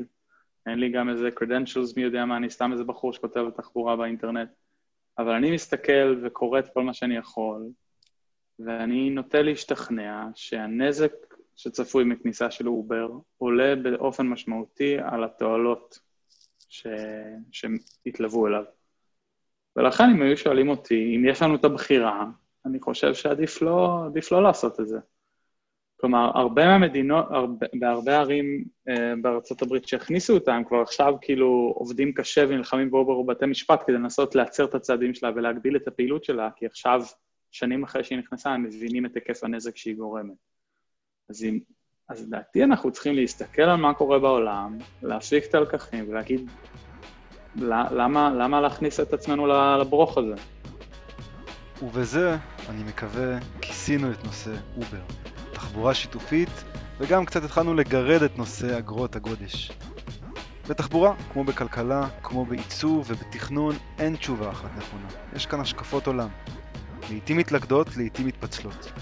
אין לי גם איזה credentials, מי יודע מה, אני סתם איזה בחור שכותב תחבורה באינטרנט, אבל אני מסתכל וקורא את כל מה שאני יכול, ואני נוטה להשתכנע שהנזק שצפוי מכניסה של אובר עולה באופן משמעותי על התועלות ש... שהתלוו אליו. ולכן אם היו שואלים אותי, אם יש לנו את הבחירה, אני חושב שעדיף לא, לא לעשות את זה. כלומר, הרבה מהמדינות, הרבה, בהרבה ערים אה, בארצות הברית שהכניסו אותם, כבר עכשיו כאילו עובדים קשה ונלחמים באובר ובתי משפט כדי לנסות להצר את הצעדים שלה ולהגביל את הפעילות שלה, כי עכשיו, שנים אחרי שהיא נכנסה, הם מבינים את היקף הנזק שהיא גורמת. אז, אם, אז לדעתי אנחנו צריכים להסתכל על מה קורה בעולם, להפיק את הלקחים ולהגיד, למה, למה להכניס את עצמנו לברוך הזה? ובזה, אני מקווה, כיסינו את נושא אובר, תחבורה שיתופית, וגם קצת התחלנו לגרד את נושא אגרות הגודש. בתחבורה, כמו בכלכלה, כמו בעיצוב ובתכנון, אין תשובה אחת נכונה. יש כאן השקפות עולם. לעיתים מתלכדות, לעיתים מתפצלות.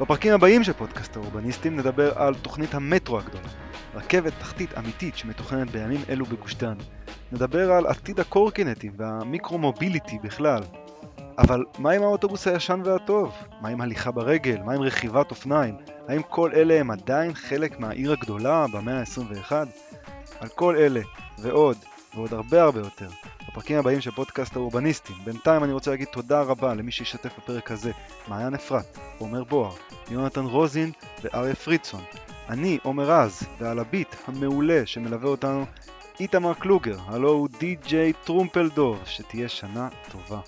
בפרקים הבאים של פודקאסט האורבניסטים נדבר על תוכנית המטרו הגדולה, רכבת תחתית אמיתית שמתוכננת בימים אלו בגוש דן. נדבר על עתיד הקורקינטים והמיקרו-מוביליטי בכלל. אבל מה עם האוטובוס הישן והטוב? מה עם הליכה ברגל? מה עם רכיבת אופניים? האם כל אלה הם עדיין חלק מהעיר הגדולה במאה ה-21? על כל אלה ועוד ועוד הרבה הרבה יותר בפרקים הבאים של פודקאסט האורבניסטים. בינתיים אני רוצה להגיד תודה רבה למי שישתף בפרק הזה, מעיין אפרת, עומר בוהר, יונתן רוזין ואריה פרידסון. אני עומר רז, ועל הביט המעולה שמלווה אותנו, איתמר קלוגר, הלו הוא די.ג'יי טרומפלדור, שתהיה שנה טובה.